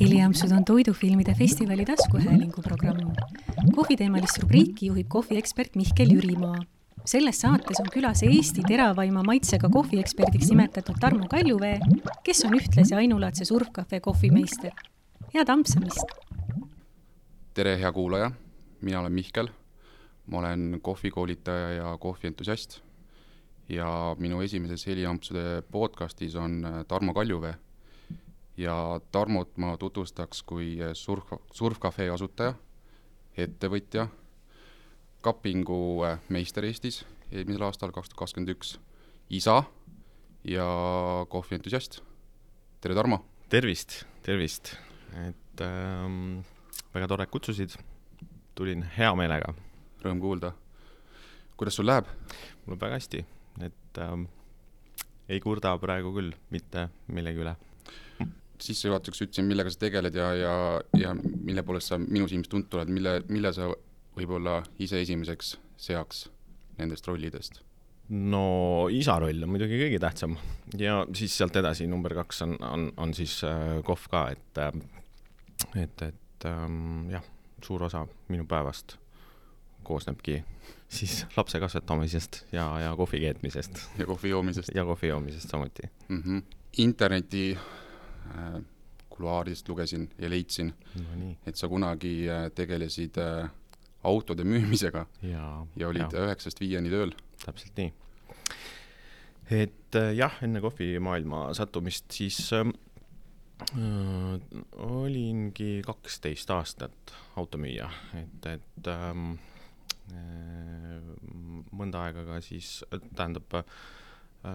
heliampsud on toidufilmide festivali taskuhäälingu programm. kohviteemalist rubriiki juhib kohviekspert Mihkel Jürimaa. selles saates on külas Eesti teravaima maitsega kohvieksperdiks nimetatud Tarmo Kaljuvee, kes on ühtlasi ainulaadse surfcafe kohvimeister. head ampsamist! tere, hea kuulaja, mina olen Mihkel, ma olen kohvikoolitaja ja kohvientusiast ja minu esimeses heliampsude podcastis on Tarmo Kaljuvee ja Tarmot ma tutvustaks kui surf, surfcafe asutaja, ettevõtja, kapingu äh, meister Eestis eelmisel aastal, kaks tuhat kakskümmend üks, isa ja kohvientusiast. tere, Tarmo! tervist, tervist! et ähm, väga tore, et kutsusid, tulin hea meelega. Rõõm kuulda. kuidas sul läheb? mul läheb väga hästi, et ähm, ei kurda praegu küll mitte millegi üle sissejuhatuseks ütlesin, millega sa tegeled ja, ja, ja mille poolest sa minu silmis tuntud oled, mille, mille sa võib-olla ise esimeseks seaks nendest rollidest? no isa roll on muidugi kõige tähtsam ja siis sealt edasi number kaks on, on, on siis äh, kohv ka, et äh,, et, et ähm, jah, suur osa minu päevast koosnebki siis lapse kasvatamisest ja, ja kohvi keetmisest. ja kohvi joomisest. ja kohvi joomisest samuti mm. -hmm. interneti Äh, kuluaaridest lugesin ja leidsin no,, et sa kunagi äh, tegelesid äh, autode müümisega ja, ja olid üheksast viieni tööl. täpselt nii. et jah, enne kohvimaailma sattumist siis äh, olingi kaksteist aastat automüüja, et, et ähm, mõnda aega ka siis, tähendab äh, Äh,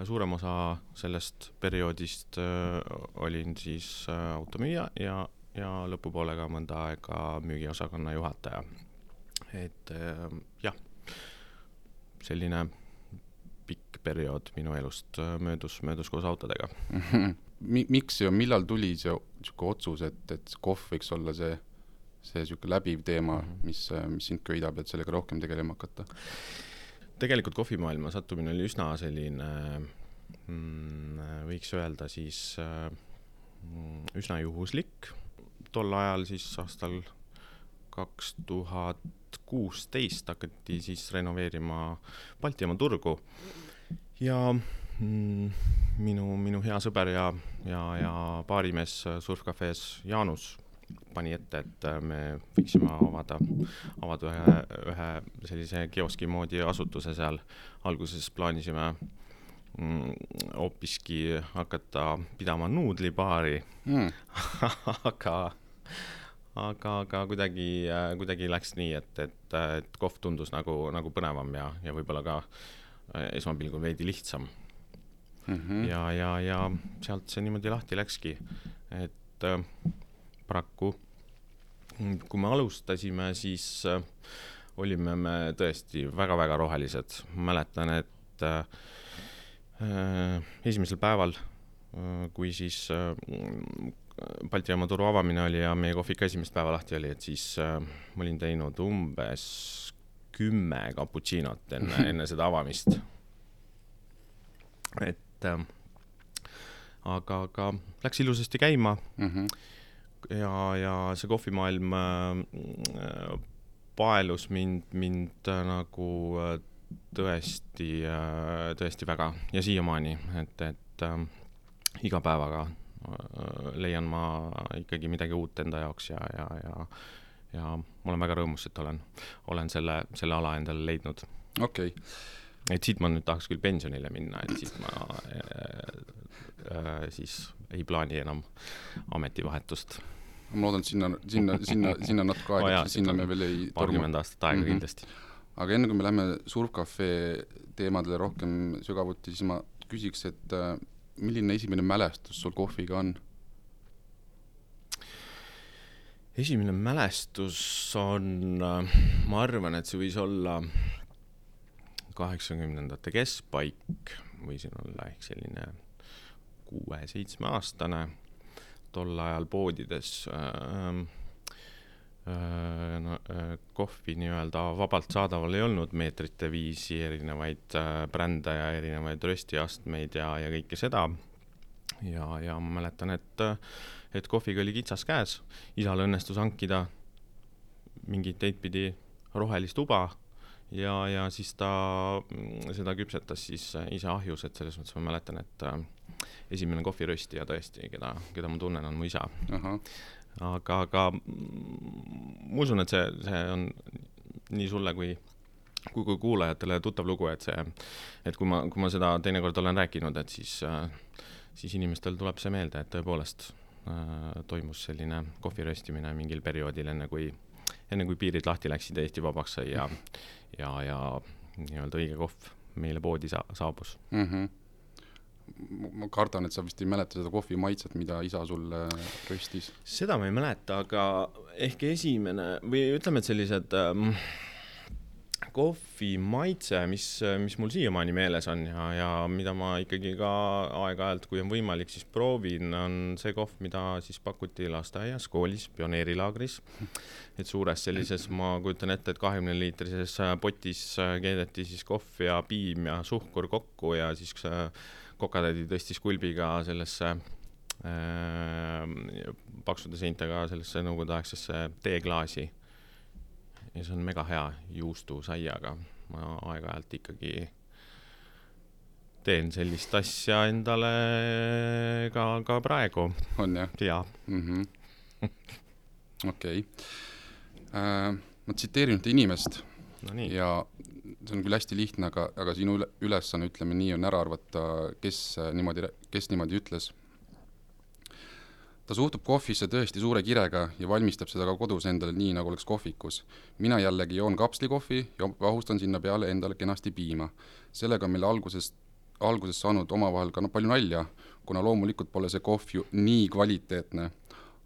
suurem osa sellest perioodist äh, olin siis äh, automüüja ja, ja lõpupoolega mõnda aega müügiosakonna juhataja. et jah, selline pikk periood minu elust möödus, möödus koos autodega Mi. miks ja millal tuli see niisugune otsus, et, et kohv võiks olla see, see niisugune läbiv teema, mhm. mis, mis sind köidab, et sellega rohkem tegelema hakata? Tegelikult kohvimaailma sattumine oli üsna selline mm, võiks öelda siis mm, üsna juhuslik. tol ajal siis aastal kaks tuhat kuusteist hakati siis renoveerima Baltimaa turgu ja mm, minu, minu hea sõber ja, ja, ja baarimees surfcafe's Jaanus pani ette, et äh, me võiksime avada, avada ühe, ühe sellise kioski moodi asutuse seal. alguses plaanisime mm, hoopiski mm, hakata pidama nuudlibaari mm. aga, aga, aga kuidagi, äh, kuidagi läks nii, et, et, et kohv tundus nagu, nagu põnevam ja, ja võib-olla ka äh, esmapilgul veidi lihtsam mm. -hmm. ja, ja, ja sealt see niimoodi lahti läkski, et äh, paraku kui me alustasime, siis äh, olime me tõesti väga-väga rohelised. mäletan, et äh, äh, esimesel päeval äh,, kui siis äh, Balti jaama turu avamine oli ja meie kohvik esimest päeva lahti oli, et siis äh, ma olin teinud umbes kümme cappuccino't enne, enne seda avamist. et äh, aga, aga läks ilusasti käima mm. -hmm ja, ja see kohvimaailm äh, paelus mind, mind äh, nagu äh, tõesti, tõesti väga ja siiamaani, et, et äh, iga päevaga äh, leian ma ikkagi midagi uut enda jaoks ja, ja, ja, ja ma olen väga rõõmus, et olen, olen selle, selle ala endale leidnud. okei okay. et siit ma nüüd tahaks küll pensionile minna, et siit ma äh, äh, siis ei plaani enam ametivahetust ma loodan, et sinna, sinna, sinna, sinna natuke aega oh, sinna me veel ei paarkümmend aastat aega mm -hmm. kindlasti. aga enne kui me läheme Surfcafe teemadele rohkem sügavuti, siis ma küsiks, et äh, milline esimene mälestus sul kohviga on? esimene mälestus on, äh, ma arvan, et see võis olla kaheksakümnendate keskpaik, võisin olla ehk selline kuue-seitsmeaastane tol ajal poodides äh, äh, no, äh, kohvi nii-öelda vabalt saadaval ei olnud meetrite viisi erinevaid äh, brände ja erinevaid röstiastmeid ja, ja kõike seda. ja, ja ma mäletan, et, et kohviga oli kitsas käes, isal õnnestus hankida mingit teidpidi rohelist uba ja, ja siis ta mm, seda küpsetas siis ise ahjus, et selles mõttes ma mäletan, et äh, esimene kohviröstija tõesti, keda, keda ma tunnen, on mu isa. aga, aga mm, ma usun, et see, see on nii sulle kui kui, kui kuulajatele tuttav lugu, et see, et kui ma, kui ma seda teinekord olen rääkinud, et siis, siis inimestel tuleb see meelde, et tõepoolest äh, toimus selline kohvi röstimine mingil perioodil, enne kui, enne kui piirid lahti läksid, Eesti vabaks sai ja, ja, ja nii-öelda õige kohv meile poodi sa-, saabus mm. -hmm ma kardan, et sa vist ei mäleta seda kohvi maitset, mida isa sulle röstis. seda ma ei mäleta, aga ehk esimene või ütleme, et sellised ähm, kohvi maitse, mis, mis mul siiamaani meeles on ja, ja mida ma ikkagi ka aeg-ajalt, kui on võimalik, siis proovin, on see kohv, mida siis pakuti lasteaias, koolis, pioneerilaagris. et suures sellises, ma kujutan ette, et kahekümne liitrises potis keedeti siis kohv ja piim ja suhkur kokku ja siis kokatädi tõstis kulbiga sellesse äh, paksude seintega sellesse nõukogudeaegsesse teeklaasi ja see on mega hea juustusaiaga. ma aeg-ajalt ikkagi teen sellist asja endale ka, ka praegu. on jah? jaa. Mhm. okei. Äh, ma tsiteerin ühte inimest no nii. ja see on küll hästi lihtne, aga, aga sinu ülesanne, ütleme nii, on ära arvata, kes niimoodi, kes niimoodi ütles ta suhtub kohvisse tõesti suure kirega ja valmistab seda ka kodus endale nii, nagu oleks kohvikus. mina jällegi joon kapslikohvi ja vahustan sinna peale endale kenasti piima. sellega on meil algusest, alguses saanud omavahel ka no palju nalja, kuna loomulikult pole see kohv ju nii kvaliteetne.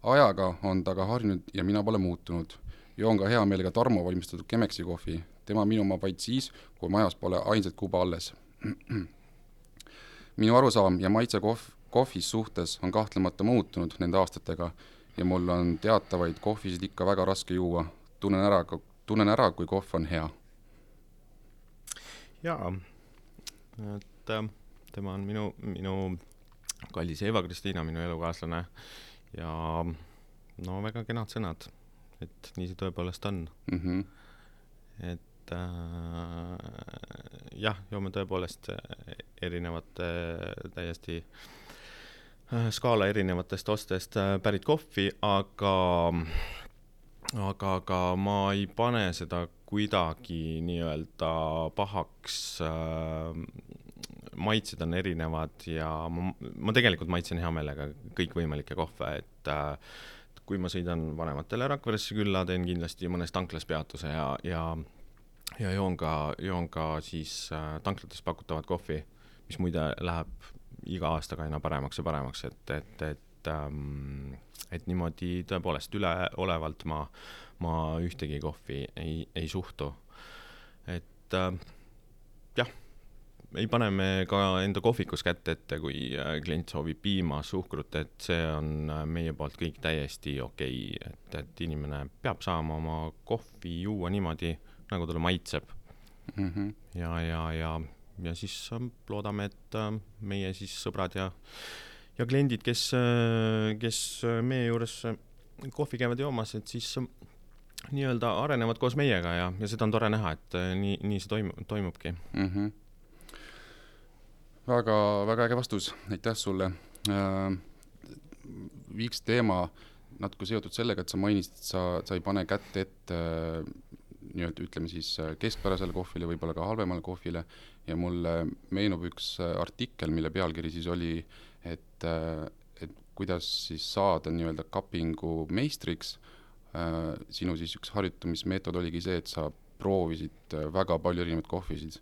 ajaga on ta ka harjunud ja mina pole muutunud. joon ka hea meelega Tarmo valmistatud Chemeksi kohvi, tema minu oma vaid siis, kui majas pole ainsat kuba alles. minu arusaam ja maitse kohv kohvis suhtes on kahtlemata muutunud nende aastatega ja mul on teatavaid kohvisid ikka väga raske juua. tunnen ära, tunnen ära, kui kohv on hea. jaa, et äh, tema on minu, minu kallis Eva-Kristiina, minu elukaaslane ja no väga kenad sõnad, et nii see tõepoolest on mm. -hmm. et äh, jah, joome tõepoolest erinevate täiesti äh, Äh, skaala erinevatest ostest äh, pärit kohvi, aga, aga, aga ma ei pane seda kuidagi nii-öelda pahaks äh, maitsed on erinevad ja ma, ma tegelikult maitsen hea meelega kõikvõimalikke kohve, et äh, kui ma sõidan vanematele Rakveresse külla, teen kindlasti mõnes tanklas peatuse ja, ja ja joon ka, joon ka siis äh, tanklates pakutavat kohvi, mis muide läheb iga aastaga aina paremaks ja paremaks, et, et, et ähm, et niimoodi tõepoolest üleolevalt ma, ma ühtegi kohvi ei, ei suhtu. et äh, jah, ei pane me ka enda kohvikus kätt ette, kui äh, klient soovib piima, suhkrut, et see on äh, meie poolt kõik täiesti okei okay., et, et inimene peab saama oma kohvi juua niimoodi, nagu talle maitseb mm. -hmm. ja, ja, ja ja siis ähm, loodame, et äh, meie siis sõbrad ja, ja kliendid, kes, äh, kes äh, meie juures kohvi käivad joomas, et siis nii-öelda arenevad koos meiega ja, ja seda on tore näha, et nii, nii see toimub, toimubki mm. -hmm. väga, väga äge vastus, aitäh sulle äh,. viiks teema natuke seotud sellega, et sa mainisid, et sa, sa ei pane kätt ette nii-öelda ütleme siis keskpärasele kohvile, võib-olla ka halvemale kohvile ja mulle meenub üks äh, artikkel, mille pealkiri siis oli, et, äh, et kuidas siis saada nii-öelda kapingu meistriks. Äh, sinu siis üks harjutamismeetod oligi see, et sa proovisid väga palju erinevaid kohvisid,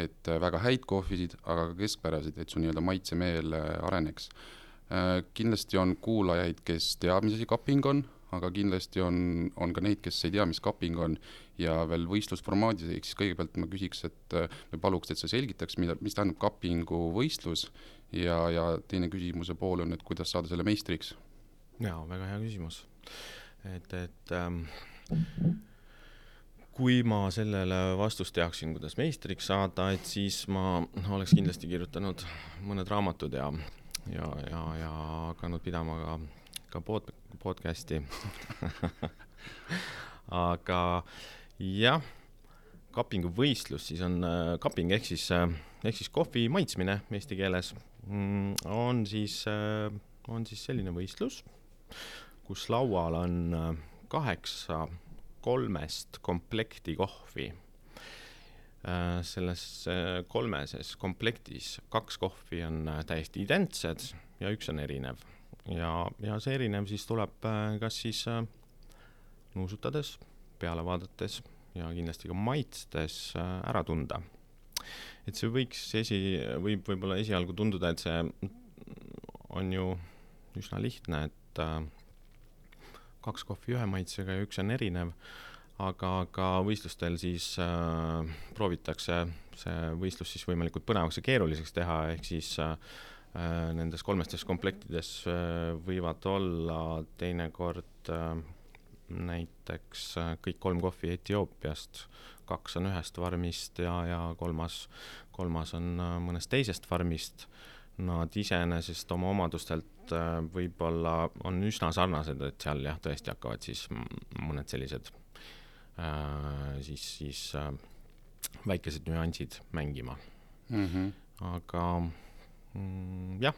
et väga häid kohvisid, aga ka keskpäraseid, et su nii-öelda maitsemeel areneks. kindlasti on kuulajaid, kes teab, mis asi kaping on aga kindlasti on, on ka neid, kes ei tea, mis kaping on ja veel võistlusformaadis, ehk siis kõigepealt ma küsiks, et või paluks, et sa selgitaks, mida, mis tähendab kapingu võistlus ja, ja teine küsimuse pool on, et kuidas saada selle meistriks? jaa, väga hea küsimus. et, et ähm, kui ma sellele vastust teaksin, kuidas meistriks saada, et siis ma oleks kindlasti kirjutanud mõned raamatud ja ja, ja, ja hakanud pidama ka, ka pod-, podcast'i aga jah, kapingu võistlus siis on, äh, kaping ehk siis, äh, ehk siis kohvi maitsmine eesti keeles mm, on siis, äh, on siis selline võistlus, kus laual on kaheksa kolmest komplekti kohvi. selles kolmeses komplektis kaks kohvi on täiesti identsed ja üks on erinev. Ja, ja see erinev siis tuleb kas siis nuusutades, peale vaadates ja kindlasti ka maitstes äh, ära tunda. et see võiks esi, võib võib-olla esialgu tunduda, et see on ju üsna lihtne, et äh, kaks kohvi ühe maitsega ja üks on erinev, aga ka võistlustel siis äh, proovitakse see võistlus siis võimalikult põnevaks ja keeruliseks teha, ehk siis äh, nendes kolmestes komplektides äh, võivad olla teinekord äh, näiteks äh, kõik kolm kohvi Etioopiast, kaks on ühest farmist ja, ja kolmas, kolmas on äh, mõnest teisest farmist. Nad iseenesest oma omadustelt äh, võib-olla on üsna sarnased, et seal jah, tõesti hakkavad siis mõned sellised äh, siis, siis äh, väikesed nüansid mängima mm. -hmm. aga jah,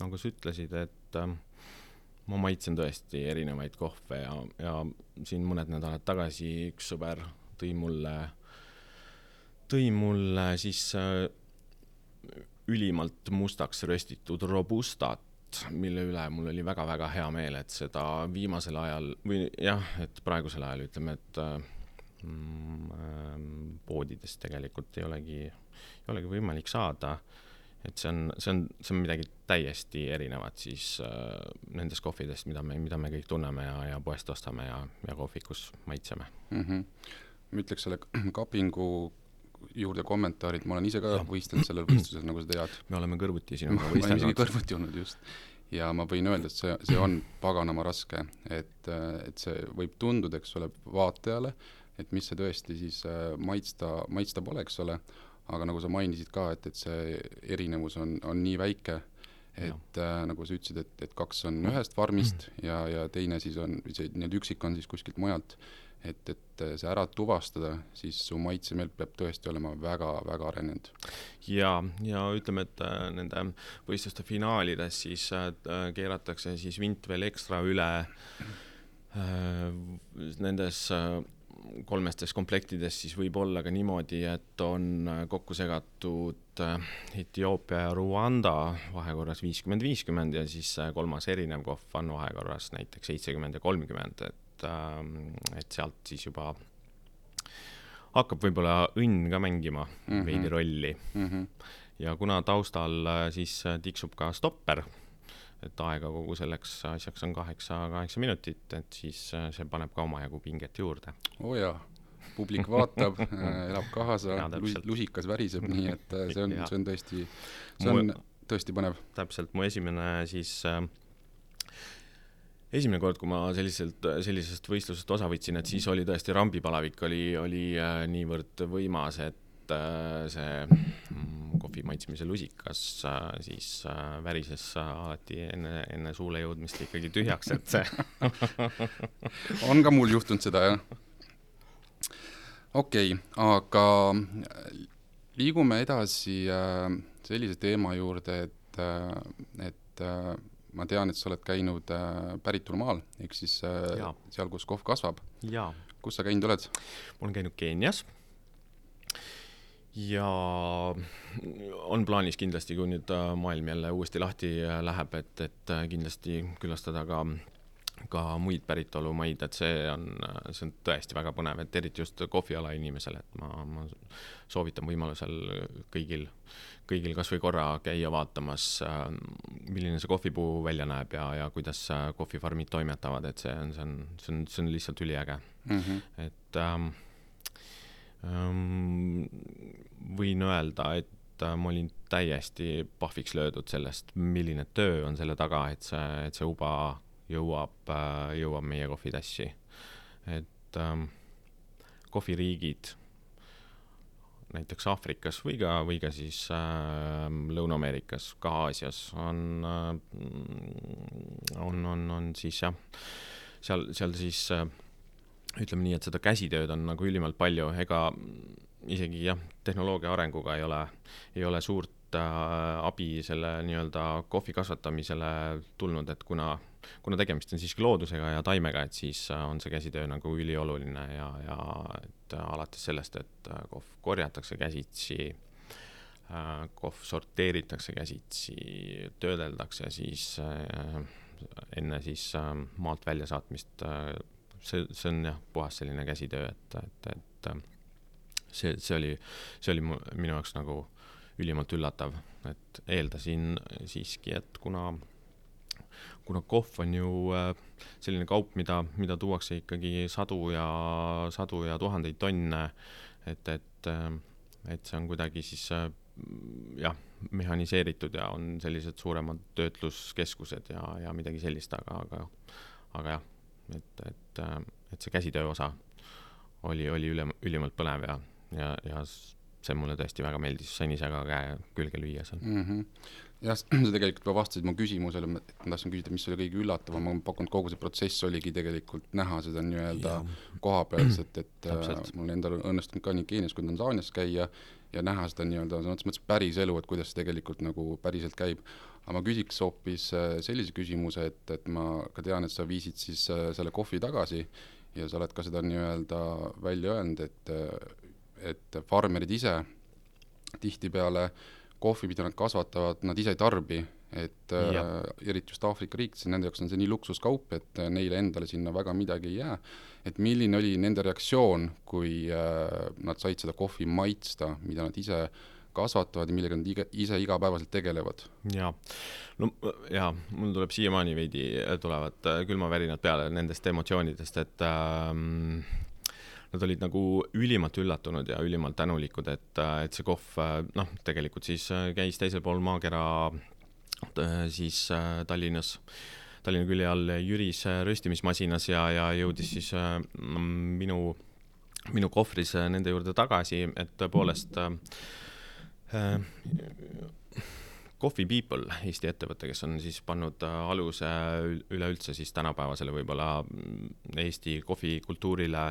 nagu sa ütlesid, et äh, ma maitsen tõesti erinevaid kohve ja, ja siin mõned nädalad tagasi üks sõber tõi mulle, tõi mulle siis äh, ülimalt mustaks röstitud robustat, mille üle mul oli väga-väga hea meel, et seda viimasel ajal või jah, et praegusel ajal ütleme, et äh, mm, äh, poodides tegelikult ei olegi, ei olegi võimalik saada. äh, et see on, see on, see on midagi täiesti erinevat siis äh, nendest kohvidest, mida me, mida me kõik tunneme ja, ja poest ostame ja, ja kohvikus maitseme mm. -hmm. ma ütleks selle kapingu juurde kommentaarid, ma olen ise ka võistelnud sellel võistlusel, nagu sa tead. me oleme kõrvuti sinuga võistelnud. me oleme isegi kõrvuti olnud, just. ja ma võin öelda, et see, see on paganama raske, et, et see võib tunduda, eks ole, vaatajale, et mis see tõesti siis äh, maitsta, maitsta pole, eks ole aga nagu sa mainisid ka, et, et see erinevus on, on nii väike, et äh, nagu sa ütlesid, et, et kaks on ühest farmist mm. ja, ja teine siis on, see nii-öelda üksik on siis kuskilt mujalt, et, et see ära tuvastada, siis su maitsemeel peab tõesti olema väga-väga arenenud. ja, ja ütleme, et äh, nende võistluste finaalides siis äh, keeratakse siis vint veel ekstra üle äh, nendes äh, kolmestes komplektides siis võib olla ka niimoodi, et on äh, kokku segatud äh, Etioopia ja Rwanda vahekorras viiskümmend, viiskümmend ja siis äh, kolmas erinev kohv on vahekorras näiteks seitsekümmend ja kolmkümmend, et, ähm, et sealt siis juba hakkab võib-olla õnn ka mängima mm -hmm. veidi rolli mm. -hmm. ja kuna taustal siis tiksub ka stopper et aega kogu selleks asjaks on kaheksa, kaheksa minutit, et siis äh, see paneb ka omajagu pinget juurde. oo oh jaa, publik vaatab äh, elab kaasa, lusikas väriseb, nii et äh, see on, see on tõesti, see on mu, tõesti põnev. täpselt, mu esimene siis äh, esimene kord, kui ma selliselt, sellisest võistlusest osa võtsin, et siis oli tõesti rambipalavik oli, oli niivõrd võimas, et äh, see mm, kohvi maitsmise lusikas äh, siis äh, värises alati enne, enne suule jõudmist ikkagi tühjaks, et see on ka mul juhtunud seda, jah. okei okay,, aga liigume edasi sellise teema juurde, et, et ma tean, et sa oled käinud päritolumaal, ehk siis ja. seal, kus kohv kasvab. kus sa käinud oled? ma olen käinud Keenias ja on plaanis kindlasti, kui nüüd äh, maailm jälle uuesti lahti äh, läheb, et, et äh, kindlasti külastada ka ka muid päritolumaid, et see on, see on tõesti väga põnev, et eriti just kohviala inimesele, et ma, ma soovitan võimalusel kõigil, kõigil kas või korra käia vaatamas, milline see kohvipuu välja näeb ja, ja kuidas kohvifarmid toimetavad, et see on, see on, see on, see on lihtsalt üliäge mm. -hmm. et ähm, võin öelda, et äh, ma olin täiesti pahviks löödud sellest, milline töö on selle taga, et see, et see uba jõuab, äh, jõuab meie kohvitassi. et ähm, kohviriigid näiteks Aafrikas või ka, või ka siis äh, Lõuna-Ameerikas, ka Aasias on äh,, on, on, on siis jah, seal, seal siis äh, ütleme nii, et seda käsitööd on nagu ülimalt palju, ega isegi jah, tehnoloogia arenguga ei ole, ei ole suurt äh, abi selle nii-öelda kohvi kasvatamisele tulnud, et kuna kuna tegemist on siiski loodusega ja taimega, et siis äh, on see käsitöö nagu ülioluline ja, ja et alates sellest, et äh, kohv korjatakse käsitsi, äh, kohv sorteeritakse käsitsi, töödeldakse siis enne siis maalt väljasaatmist, see, see on jah, puhas selline käsitöö, et, et, et see, see oli, see oli minu jaoks nagu ülimalt üllatav, et eeldasin siiski, et kuna kuna kohv on ju äh, selline kaup, mida, mida tuuakse ikkagi sadu ja, sadu ja tuhandeid tonne, et, et, äh, et see on kuidagi siis äh, jah, mehhaniseeritud ja on sellised suuremad töötluskeskused ja, ja midagi sellist, aga, aga, aga jah, et, et, et see käsitöö osa oli, oli üle, ülimalt põnev ja, ja, ja see mulle tõesti väga meeldis, sain ise ka käe külge lüüa seal mm. -hmm jah, sa tegelikult juba vastasid mu küsimusele, ma tahtsin küsida, mis oli kõige üllatavam, ma pakun, et kogu see protsess oligi tegelikult näha seda nii-öelda kohapealset, et äh, mul endal õnnestunud ka nii Keenias kui Tansaanias käia ja näha seda nii-öelda sõna otseses mõttes päris elu, et kuidas see tegelikult nagu päriselt käib. Aga ma küsiks hoopis äh, sellise küsimuse, et, et ma ka tean, et sa viisid siis äh, selle kohvi tagasi ja sa oled ka seda nii-öelda välja öelnud, et, äh, et farmerid ise tihtipeale äh, kohvi, mida nad kasvatavad, nad ise ei tarbi, et äh, eriti just Aafrika riikides, nende jaoks on see nii luksuskaup, et äh, neile endale sinna väga midagi ei jää. et milline oli nende reaktsioon, kui äh, nad said seda kohvi maitsta, mida nad ise kasvatavad ja millega nad iga, ise igapäevaselt tegelevad? jaa, no jaa, mul tuleb siiamaani veidi, tulevad äh, külmavärinad peale nendest emotsioonidest, et ähm, nad olid nagu ülimalt üllatunud ja ülimalt tänulikud, et, et see kohv noh, tegelikult siis käis teisel pool maakera siis Tallinnas, Tallinna külje all Jüris röstimismasinas ja, ja jõudis siis minu, minu kohvris nende juurde tagasi, et tõepoolest äh, Coffee People, Eesti ettevõte, kes on siis pannud äh, aluse üleüldse siis tänapäevasele võib-olla mm, Eesti kohvikultuurile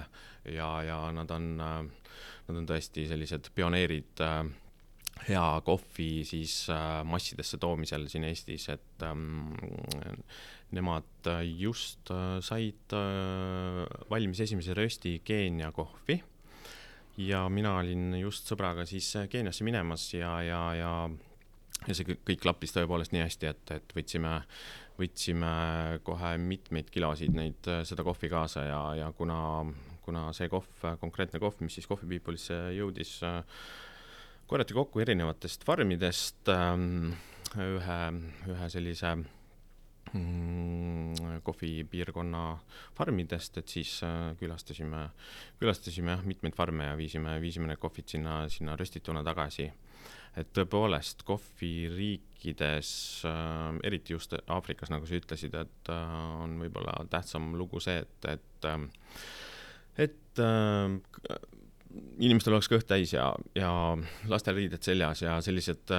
ja, ja nad on, äh, nad on tõesti sellised pioneerid äh, hea kohvi siis massidesse toomisel siin Eestis, et ähm, nemad just said valmis esimese rösti Keenia kohvi ja mina olin just sõbraga siis Keeniasse minemas ja, ja, ja ja see kõik, klappis tõepoolest nii hästi, et, et võtsime, võtsime kohe mitmeid kilosid neid, seda kohvi kaasa ja, ja kuna, kuna see kohv, konkreetne kohv, mis siis Coffee People'isse jõudis, korjati kokku erinevatest farmidest ähm, ühe, ühe sellise kohvipiirkonna farmidest, et siis äh, külastasime, külastasime jah, mitmeid farme ja viisime, viisime need kohvid sinna, sinna röstituna tagasi. Et tõepoolest kohviriikides äh,, eriti just Aafrikas, nagu sa ütlesid, et äh, on võib-olla tähtsam lugu see, et, et et inimestel oleks kõht täis ja, ja lastel riided seljas ja sellised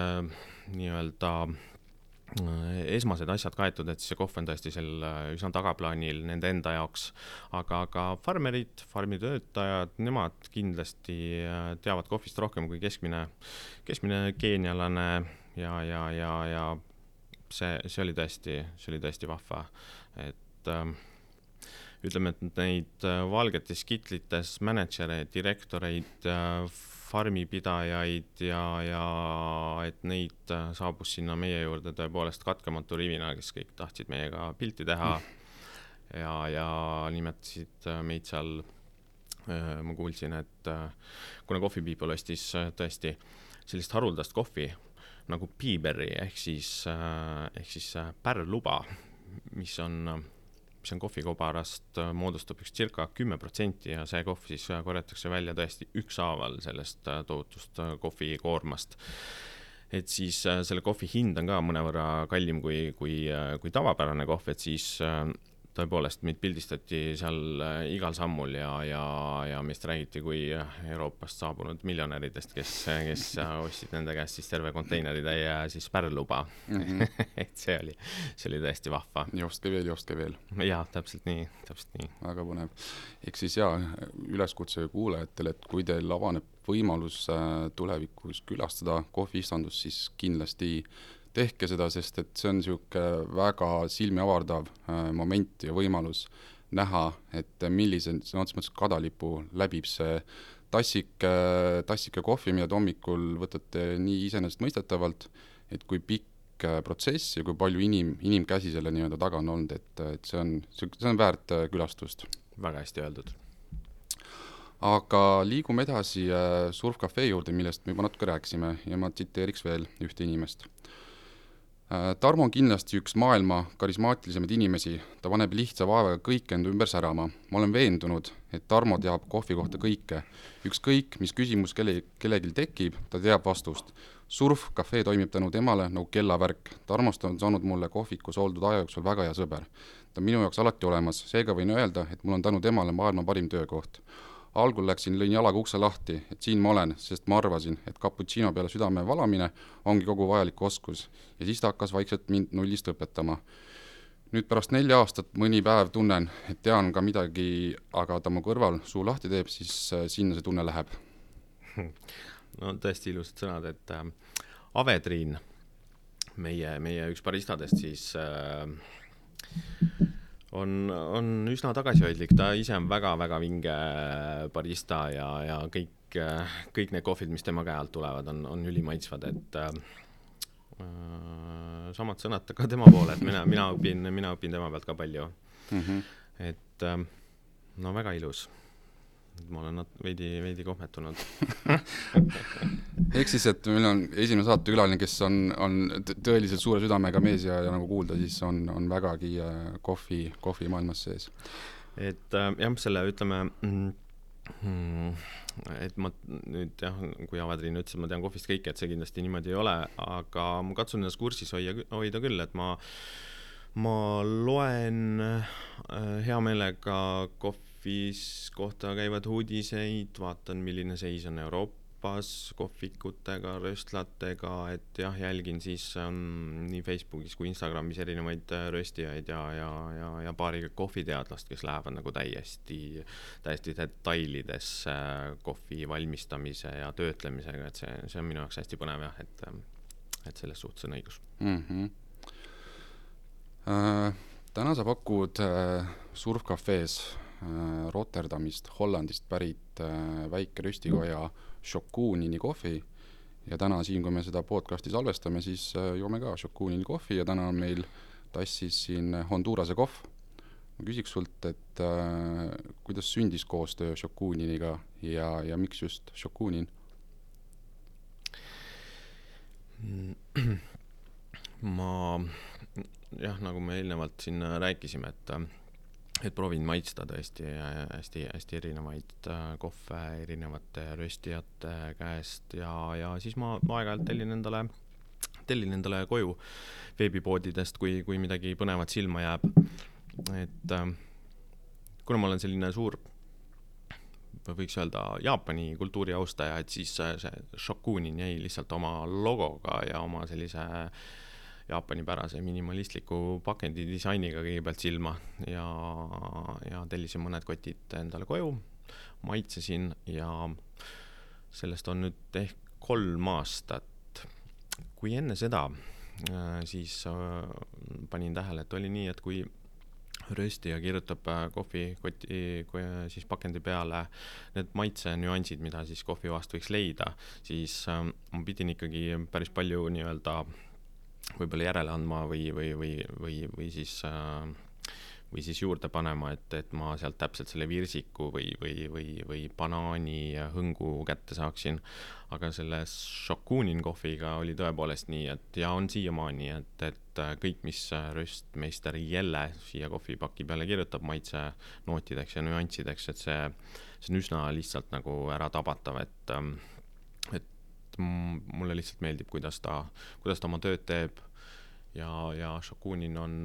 nii-öelda Äh, esmased asjad kaetud, et siis see kohv on tõesti seal äh, üsna tagaplaanil nende enda jaoks. aga ka farmerid, farmitöötajad, nemad kindlasti äh, teavad kohvist rohkem kui keskmine, keskmine keenialane ja, ja, ja, ja see, see oli tõesti, see oli tõesti vahva, et äh, ütleme, et neid valgetes kitlites mänedžereid, direktoreid äh,, farmipidajaid ja, ja et neid äh, saabus sinna meie juurde tõepoolest katkematu rivina, kes kõik tahtsid meiega pilti teha ja, ja nimetasid äh, meid seal, äh, ma kuulsin, et kuna Coffee People ostis tõesti sellist haruldast kohvi nagu Peaberry ehk siis, ehk siis pärluba, mis on mis on kohvikobarast, äh, moodustab üks circa kümme protsenti ja see kohv siis äh, korjatakse välja tõesti ükshaaval sellest äh, tohutust kohvikoormast. et siis selle kohvi hind on ka mõnevõrra kallim kui, kui, kui tavapärane kohv, et siis tõepoolest meid pildistati seal äh, igal sammul ja, ja, ja meist räägiti kui Euroopast saabunud miljonäridest, kes, kes ostsid nende käest siis terve konteineritäie siis pärluba mm. -hmm. et see oli, see oli tõesti vahva. jooske veel, jooske veel. jaa, täpselt nii, täpselt nii. väga põnev. ehk siis jaa, üleskutse kuulajatele, et kui teil avaneb võimalus äh, tulevikus külastada kohviistandust, siis kindlasti tehke seda, sest et see on niisugune väga silmi avardav äh, moment ja võimalus näha, et millise sõna otseses mõttes kadalipu läbib see tassike, tassike kohvi, mida te hommikul võtate nii iseenesestmõistetavalt, et kui pikk äh, protsess ja kui palju inim, inimkäsi selle nii-öelda taga on olnud, et, et see on, see on väärt äh, külastust. väga hästi öeldud. aga liigume edasi Surf Cafe juurde, millest me juba natuke rääkisime ja ma tsiteeriks veel ühte inimest Äh, Tarmo on kindlasti üks maailma karismaatilisemaid inimesi, ta paneb lihtsa vaevaga kõik enda ümber särama. ma olen veendunud, et Tarmo teab kohvi kohta kõike. ükskõik, mis küsimus kelle, kellelgi tekib, ta teab vastust. Surf Cafe toimib tänu temale nagu kellavärk. Tarmost on saanud mulle kohvikus oldud aja jooksul väga hea sõber. ta on minu jaoks alati olemas, seega võin öelda, et mul on tänu temale maailma parim töökoht algul läksin, lõin jalaga ukse lahti, et siin ma olen, sest ma arvasin, et cappuccino peale südame valamine ongi kogu vajalik oskus. ja siis ta hakkas vaikselt mind nullist õpetama. nüüd pärast nelja aastat mõni päev tunnen, et tean ka midagi, aga ta mu kõrval suu lahti teeb, siis äh, sinna see tunne läheb. no tõesti ilusad sõnad, et äh, Ave-Triin, meie, meie üks baristadest siis äh, on, on üsna tagasihoidlik, ta ise on väga-väga vinge barista ja, ja kõik, kõik need kohvid, mis tema käe alt tulevad, on, on ülimaitsvad, et äh, samad sõnad ka tema poole, et mina, mina õpin, mina õpin tema pealt ka palju mm. -hmm. et äh, no väga ilus ma olen nat-, veidi, veidi kohmetunud ehk siis, et meil on esimene saatekülaline, kes on, on tõeliselt suure südamega mees ja, ja nagu kuulda, siis on, on vägagi äh, kohvi, kohvimaailmas sees. et äh, jah, selle ütleme mm, et ma nüüd jah, kui Ave-Triin ütles, et ma tean kohvist kõike, et see kindlasti niimoodi ei ole, aga ma katsun ennast kursis hoia, hoida küll, et ma ma loen äh, hea meelega kohvi kohvis kohta käivad uudiseid, vaatan, milline seis on Euroopas kohvikutega, röstlatega, et jah, jälgin siis ähm, nii Facebookis kui Instagramis erinevaid äh, röstijaid ja, ja, ja, ja paari kohviteadlast, kes lähevad nagu täiesti, täiesti detailidesse kohvi valmistamise ja töötlemisega, et see, see on minu jaoks hästi põnev jah, et, ähm, et selles suhtes on õigus mm. -hmm. Uh, täna sa pakud uh, Surf Cafe's Äh, Rotterdamist, Hollandist pärit äh, väike röstikoja Šokuunini kohvi ja täna siin, kui me seda podcasti salvestame, siis äh, joome ka Šokuunini kohvi ja täna on meil tassis siin Hondurase kohv. ma küsiks sult, et äh, kuidas sündis koostöö Šokuuniniga ja, ja miks just Šokuunin? ma jah, nagu me eelnevalt siin rääkisime, et et proovin maitsta tõesti hästi-hästi erinevaid äh, kohve erinevate röstijate käest ja, ja siis ma aeg-ajalt tellin endale, tellin endale koju veebipoodidest, kui, kui midagi põnevat silma jääb. et äh, kuna ma olen selline suur, võiks öelda Jaapani kultuuri austaja, et siis see Shokunin jäi lihtsalt oma logoga ja oma sellise äh, Jaapani-pärase minimalistliku pakendi disainiga kõigepealt silma ja, ja tellisin mõned kotid endale koju, maitsesin ja sellest on nüüd ehk kolm aastat. kui enne seda, äh, siis äh, panin tähele, et oli nii, et kui röstija kirjutab äh, kohvikoti siis pakendi peale need maitsenüansid, mida siis kohvivast võiks leida, siis ma pidin ikkagi päris palju nii-öelda võib-olla järele andma või, või, või, või, või siis äh, või siis juurde panema, et, et ma sealt täpselt selle virsiku või, või, või, või banaani hõngu kätte saaksin. aga selle Shokunin kohviga oli tõepoolest nii, et ja on siiamaani, et, et kõik, mis röstmeister Jelle siia kohvipaki peale kirjutab maitsenootideks ja nüanssideks, et see, see on üsna lihtsalt nagu äratabatav, et, et mulle lihtsalt meeldib, kuidas ta, kuidas ta oma tööd teeb. ja, ja Šakunin on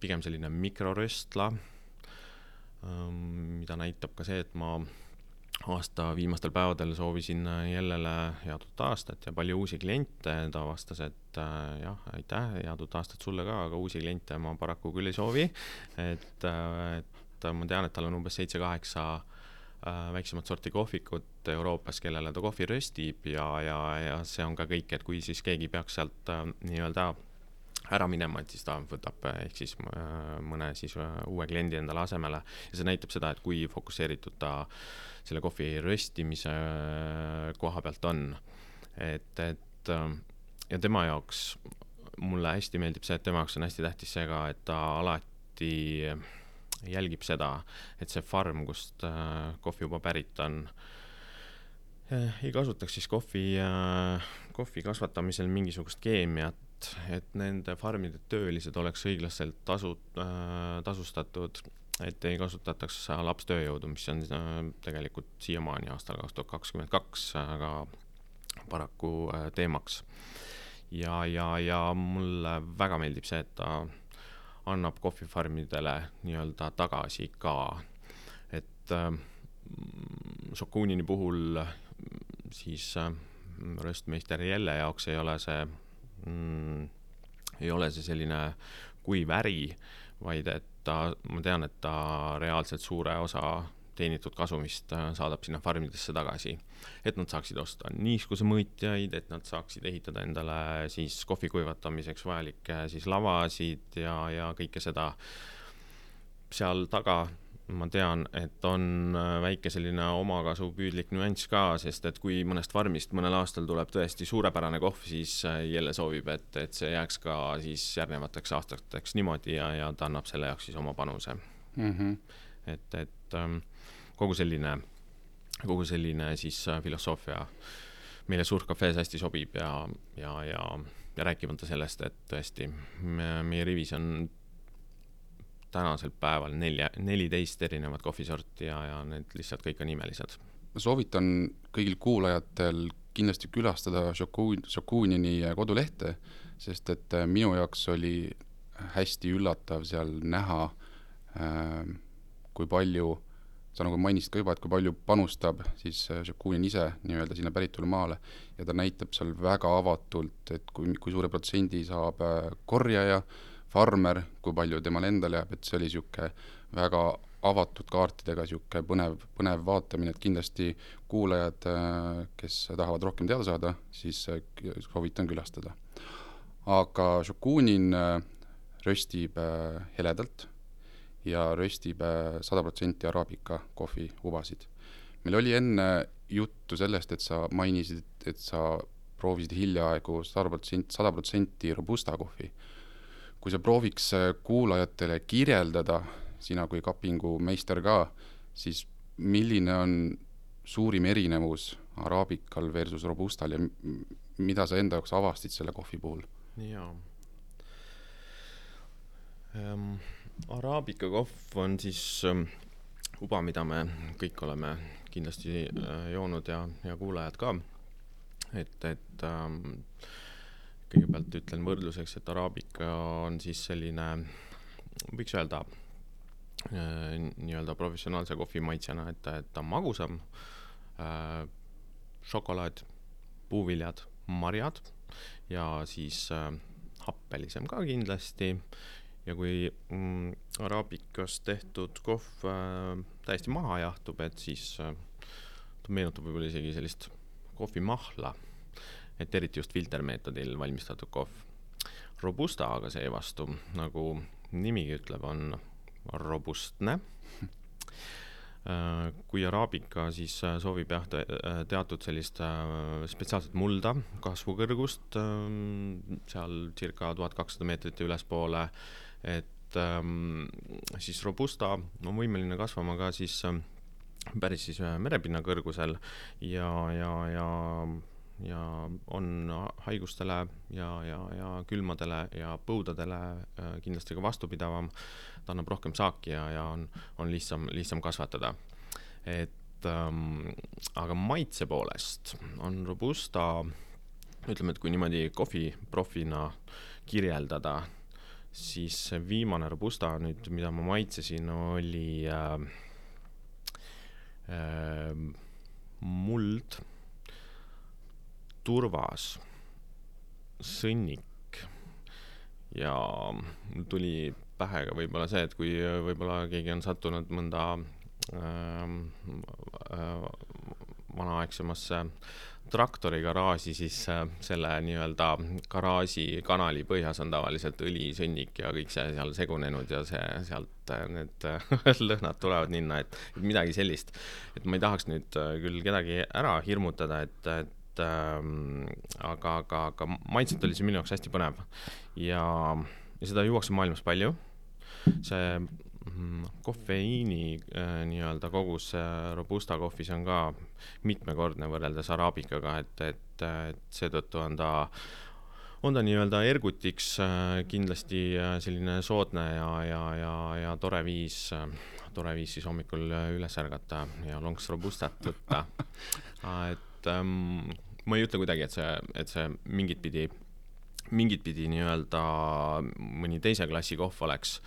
pigem selline mikroröstla, mida näitab ka see, et ma aasta viimastel päevadel soovisin Jellele head uut aastat ja palju uusi kliente, ta vastas, et äh, jah, aitäh, head uut aastat sulle ka, aga uusi kliente ma paraku küll ei soovi. et, äh, et ma tean, et tal on umbes seitse-kaheksa äh, väiksemat sorti kohvikut Euroopas, kellele ta kohvi röstib ja, ja, ja see on ka kõik, et kui siis keegi peaks sealt äh, nii-öelda ära minema, et siis ta võtab ehk siis äh, mõne siis äh, uue kliendi endale asemele ja see näitab seda, et kui fokusseeritud ta selle kohvi röstimise äh, koha pealt on. et, et ja tema jaoks mulle hästi meeldib see, et tema jaoks on hästi tähtis see ka, et ta alati jälgib seda, et see farm, kust kohvi juba pärit on, ei kasutaks siis kohvi, kohvi kasvatamisel mingisugust keemiat, et, nende farmide töölised oleks õiglaselt tasu äh,, tasustatud, et ei kasutataks lapstööjõudu, mis on äh, tegelikult siiamaani aastal kaks tuhat kakskümmend kaks väga paraku äh, teemaks. ja, ja, ja mulle väga meeldib see, et ta annab kohvifarmidele nii-öelda tagasi ka, et äh, Šokunini puhul siis äh, röstmeister Jelle jaoks ei ole see mm, ei ole see selline kuiv äri, vaid et ta, ma tean, et ta reaalselt suure osa teenitud kasumist äh, saadab sinna farmidesse tagasi. et nad saaksid osta niiskusemõõtjaid, et nad saaksid ehitada endale siis kohvi kuivatamiseks vajalikke siis lavasid ja, ja kõike seda. seal taga ma tean, et on äh, väike selline omakasupüüdlik nüanss ka, sest et kui mõnest farmist mõnel aastal tuleb tõesti suurepärane kohv, siis äh, jälle soovib, et, et see jääks ka siis järgnevateks aastateks niimoodi ja, ja ta annab selle jaoks siis oma panuse mm. -hmm. et, et ähm, kogu selline, kogu selline siis äh, filosoofia meile Suur Cafe's hästi sobib ja, ja, ja, ja rääkimata sellest, et tõesti meie rivis on tänasel päeval nelja, neliteist erinevat kohvisorti ja, ja need lihtsalt kõik on imelised. ma soovitan kõigil kuulajatel kindlasti külastada Šokun-, Šokunini kodulehte, sest et äh, minu jaoks oli hästi üllatav seal näha, äh, kui palju, sa nagu mainisid ka juba, et kui palju panustab siis äh, ise nii-öelda sinna päritolumaale ja ta näitab seal väga avatult, et kui, kui suure protsendi saab korjaja, farmer, kui palju temal endal jääb, et see oli niisugune väga avatud kaartidega niisugune põnev, põnev vaatamine, et kindlasti kuulajad, kes tahavad rohkem teada saada, siis soovitan külastada. aga Šokunin röstib heledalt ja röstib sada protsenti araabika kohviubasid. meil oli enne juttu sellest, et sa mainisid, et sa proovisid hiljaaegu sada protsenti, sada protsenti robusta kohvi kui sa prooviks äh, kuulajatele kirjeldada, sina kui kapingu meister ka, siis milline on suurim erinevus araabikal versus robustal ja mida sa enda jaoks avastasid selle kohvi puhul? jaa ähm,. Araabika kohv on siis ähm, uba, mida me kõik oleme kindlasti äh, joonud ja, ja kuulajad ka. et, et ähm, kõigepealt ütlen võrdluseks, et araabika on siis selline, võiks öelda äh, nii-öelda professionaalse kohvi maitsena, et, et ta on magusam äh,, šokolaad, puuviljad, marjad ja siis happelisem ka kindlasti ja kui mm, araabikast tehtud kohv äh, täiesti maha jahtub, et siis äh, ta meenutab võib-olla isegi sellist kohvimahla et eriti just filtermeetodil valmistatud kohv. Robusta aga seevastu, nagu nimigi ütleb, on robustne. Äh, kui araabika siis äh, soovib jah, teatud sellist äh, spetsiaalset mulda, kasvukõrgust, seal circa tuhat kakssada meetrit ja ülespoole, et ähm, siis robusta on võimeline kasvama ka siis päris siis merepinna kõrgusel ja, ja, ja ja on haigustele ja, ja, ja külmadele ja põudadele äh, kindlasti ka vastupidavam. ta annab rohkem saaki ja, ja on, on lihtsam, lihtsam kasvatada. et ähm, aga maitse poolest on Robusta, ütleme, et kui niimoodi kohviprofina kirjeldada, siis see viimane robusta nüüd, mida ma maitsesin, oli äh, äh, muld, turvas, sõnnik ja mul tuli pähe ka võib-olla see, et kui võib-olla keegi on sattunud mõnda äh, äh, vanaaegsemasse traktorigaraaži, siis äh, selle nii-öelda garaaži kanali põhjas on tavaliselt õli, sõnnik ja kõik see seal segunenud ja see sealt äh, need lõhnad tulevad ninna, et midagi sellist. et ma ei tahaks nüüd äh, küll kedagi ära hirmutada, et, et ähm, aga, aga, aga maitselt oli see minu jaoks hästi põnev ja, ja seda juuakse maailmas palju. see. Kofeiini äh, nii-öelda kogus äh, robusta kohvis on ka mitmekordne võrreldes araabikaga, et, et, et seetõttu on ta, on ta nii-öelda ergutiks äh, kindlasti selline soodne ja, ja, ja, ja tore viis tore viis siis hommikul üles ärgata ja lonks robustat võtta. Et ähm, ma ei ütle kuidagi, et see, et see mingit pidi, mingit pidi nii-öelda mõni teise klassi kohv oleks,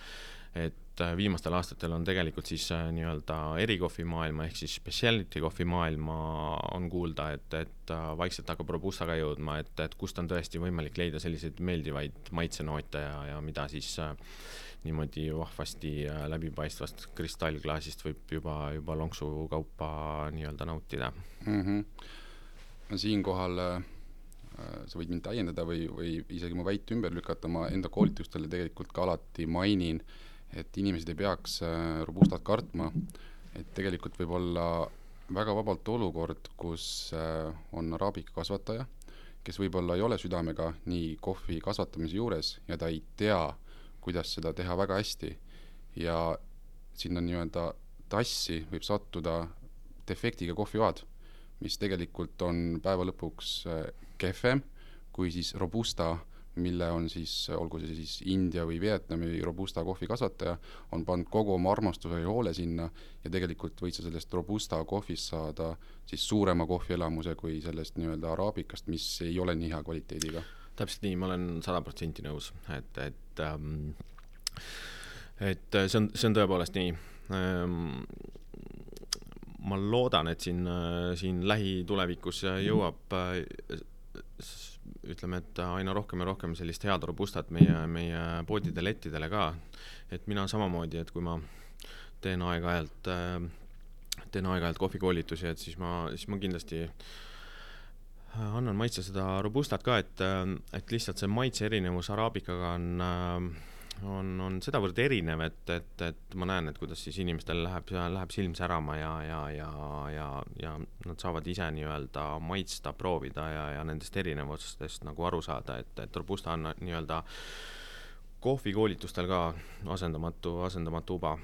et et äh, viimastel aastatel on tegelikult siis äh, nii-öelda erikohvimaailma ehk siis speciality kohvimaailma on kuulda, et, et äh, vaikselt hakkab robusta ka jõudma, et, et kust on tõesti võimalik leida selliseid meeldivaid maitsenoote ja, ja mida siis niimoodi vahvasti läbipaistvast kristallklaasist võib juba, juba lonksu kaupa nii-öelda nautida mm. -hmm. siinkohal sa võid mind täiendada või, või isegi mu väite ümber lükata, ma enda koolitustele tegelikult ka alati mainin äh, et inimesed ei peaks äh, robustat kartma, et tegelikult võib olla väga vabalt olukord, kus äh, on araabika kasvataja, kes võib-olla ei ole südamega nii kohvi kasvatamise juures ja ta ei tea, kuidas seda teha väga hästi. Ja sinna nii-öelda tassi võib sattuda defektiga kohvivaad, mis tegelikult on päeva lõpuks äh, kehvem kui siis robusta mille on siis, olgu see siis India või Vietnami robusta kohvikasvataja, on pannud kogu oma armastuse ja hoole sinna ja tegelikult võid sa sellest robusta kohvist saada siis suurema kohvielamuse kui sellest nii-öelda araabikast, mis ei ole nii hea kvaliteediga. täpselt nii, ma olen sada protsenti nõus, et, et ähm, et see on, see on tõepoolest nii ähm, ma loodan, et siin, siin lähitulevikus jõuab ütleme, et aina rohkem ja rohkem sellist head robustat meie, meie poodide lettidele ka. et mina samamoodi, et kui ma teen aeg-ajalt, äh, teen aeg-ajalt kohvikoolitusi, et siis ma, siis ma kindlasti äh, annan maitse seda robustat ka, et, äh, et lihtsalt see maitse erinevus araabikaga on äh, on, on sedavõrd erinev, et, et, et ma näen, et kuidas siis inimestel läheb, läheb silm särama ja, ja, ja, ja, ja nad saavad ise nii-öelda maitsta, proovida ja, ja nendest erinevustest nagu aru saada, et, et Robusta on nii-öelda kohvikoolitustel ka asendamatu, asendamatu uba.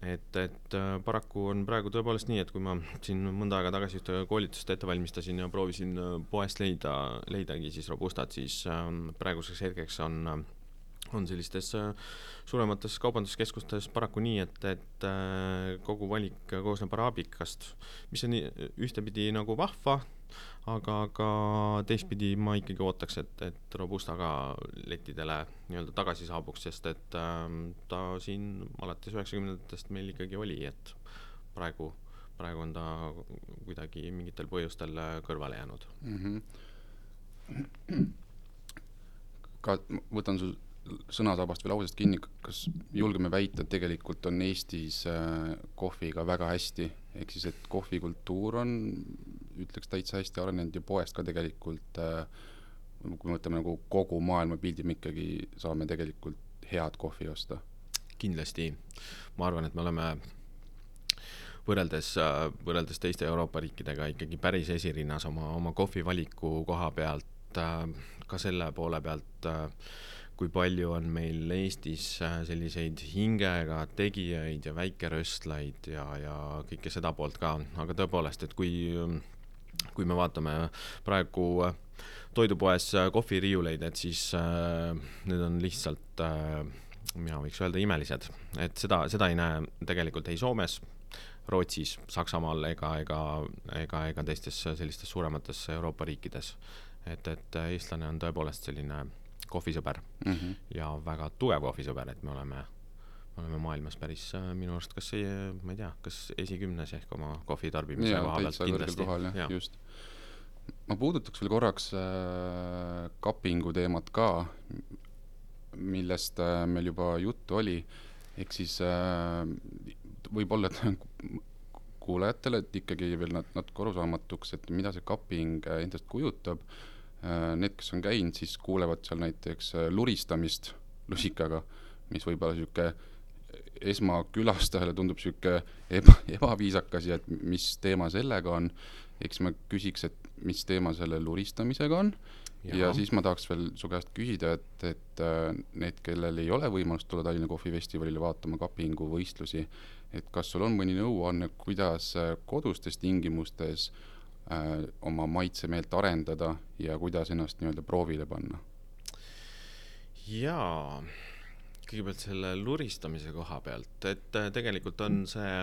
Et, et äh, paraku on praegu tõepoolest nii, et kui ma siin mõnda aega tagasi ühte koolitust ette valmistasin ja proovisin äh, poest leida, leidagi siis robustat, siis äh, praeguseks hetkeks on äh, on sellistes äh, suuremates kaubanduskeskustes paraku nii, et, et äh, kogu valik koosneb araabikast, mis on ühtepidi nagu vahva, aga, aga teistpidi ma ikkagi ootaks, et, et Robusta ka lettidele nii-öelda tagasi saabuks, sest et äh, ta siin alates üheksakümnendatest meil ikkagi oli, et praegu, praegu on ta kuidagi mingitel põhjustel kõrvale jäänud mm. -hmm. ka võtan sul sõnasabast või lausest kinni, kas julgeme väita, et tegelikult on Eestis äh, kohviga väga hästi, ehk siis, et kohvikultuur on, ütleks täitsa hästi arenenud ja poest ka tegelikult, äh, kui me võtame nagu kogu maailmapildi, me ikkagi saame tegelikult head kohvi osta. kindlasti, ma arvan, et me oleme võrreldes, äh, võrreldes teiste Euroopa riikidega ikkagi päris esirinnas oma, oma kohvivaliku koha pealt, ka selle poole pealt äh, kui palju on meil Eestis äh, selliseid hingega tegijaid ja väikeröstlaid ja, ja kõike seda poolt ka, aga tõepoolest, et kui, kui me vaatame praegu äh, toidupoes äh, kohviriiuleid, et siis äh, need on lihtsalt äh, mina võiks öelda imelised, et seda, seda ei näe tegelikult ei Soomes, Rootsis, Saksamaal ega, ega, ega, ega teistes sellistes suuremates Euroopa riikides. et, et eestlane on tõepoolest selline kohvisõber mm -hmm. ja väga tugev kohvisõber, et me oleme, me oleme maailmas päris minu arust kas see, ma ei tea, kas esikümnes ehk oma kohvi tarbimise koha pealt kindlasti. jah ja., just. ma puudutaks veel korraks äh, kapingu teemat ka, millest äh, meil juba juttu oli, ehk siis äh, võib-olla, et kuulajatele, et ikkagi veel nat-, natuke arusaamatuks, et mida see kaping äh, endast kujutab. Äh, need, kes on käinud, siis kuulevad seal näiteks äh, luristamist lusikaga, mis võib olla niisugune esmakülastajale tundub niisugune eba, ebaviisakas ja et mis teema sellega on, eks ma küsiks, et mis teema selle luristamisega on. Ja, ja siis ma tahaks veel su käest küsida, et, et need, kellel ei ole võimalust tulla Tallinna kohvifestivalile vaatama kapingu võistlusi, et kas sul on mõni nõuanne, kuidas äh, kodustes tingimustes äh, oma maitsemeelt arendada ja kuidas ennast nii-öelda proovile panna? jaa, kõigepealt selle luristamise koha pealt, et äh, tegelikult on see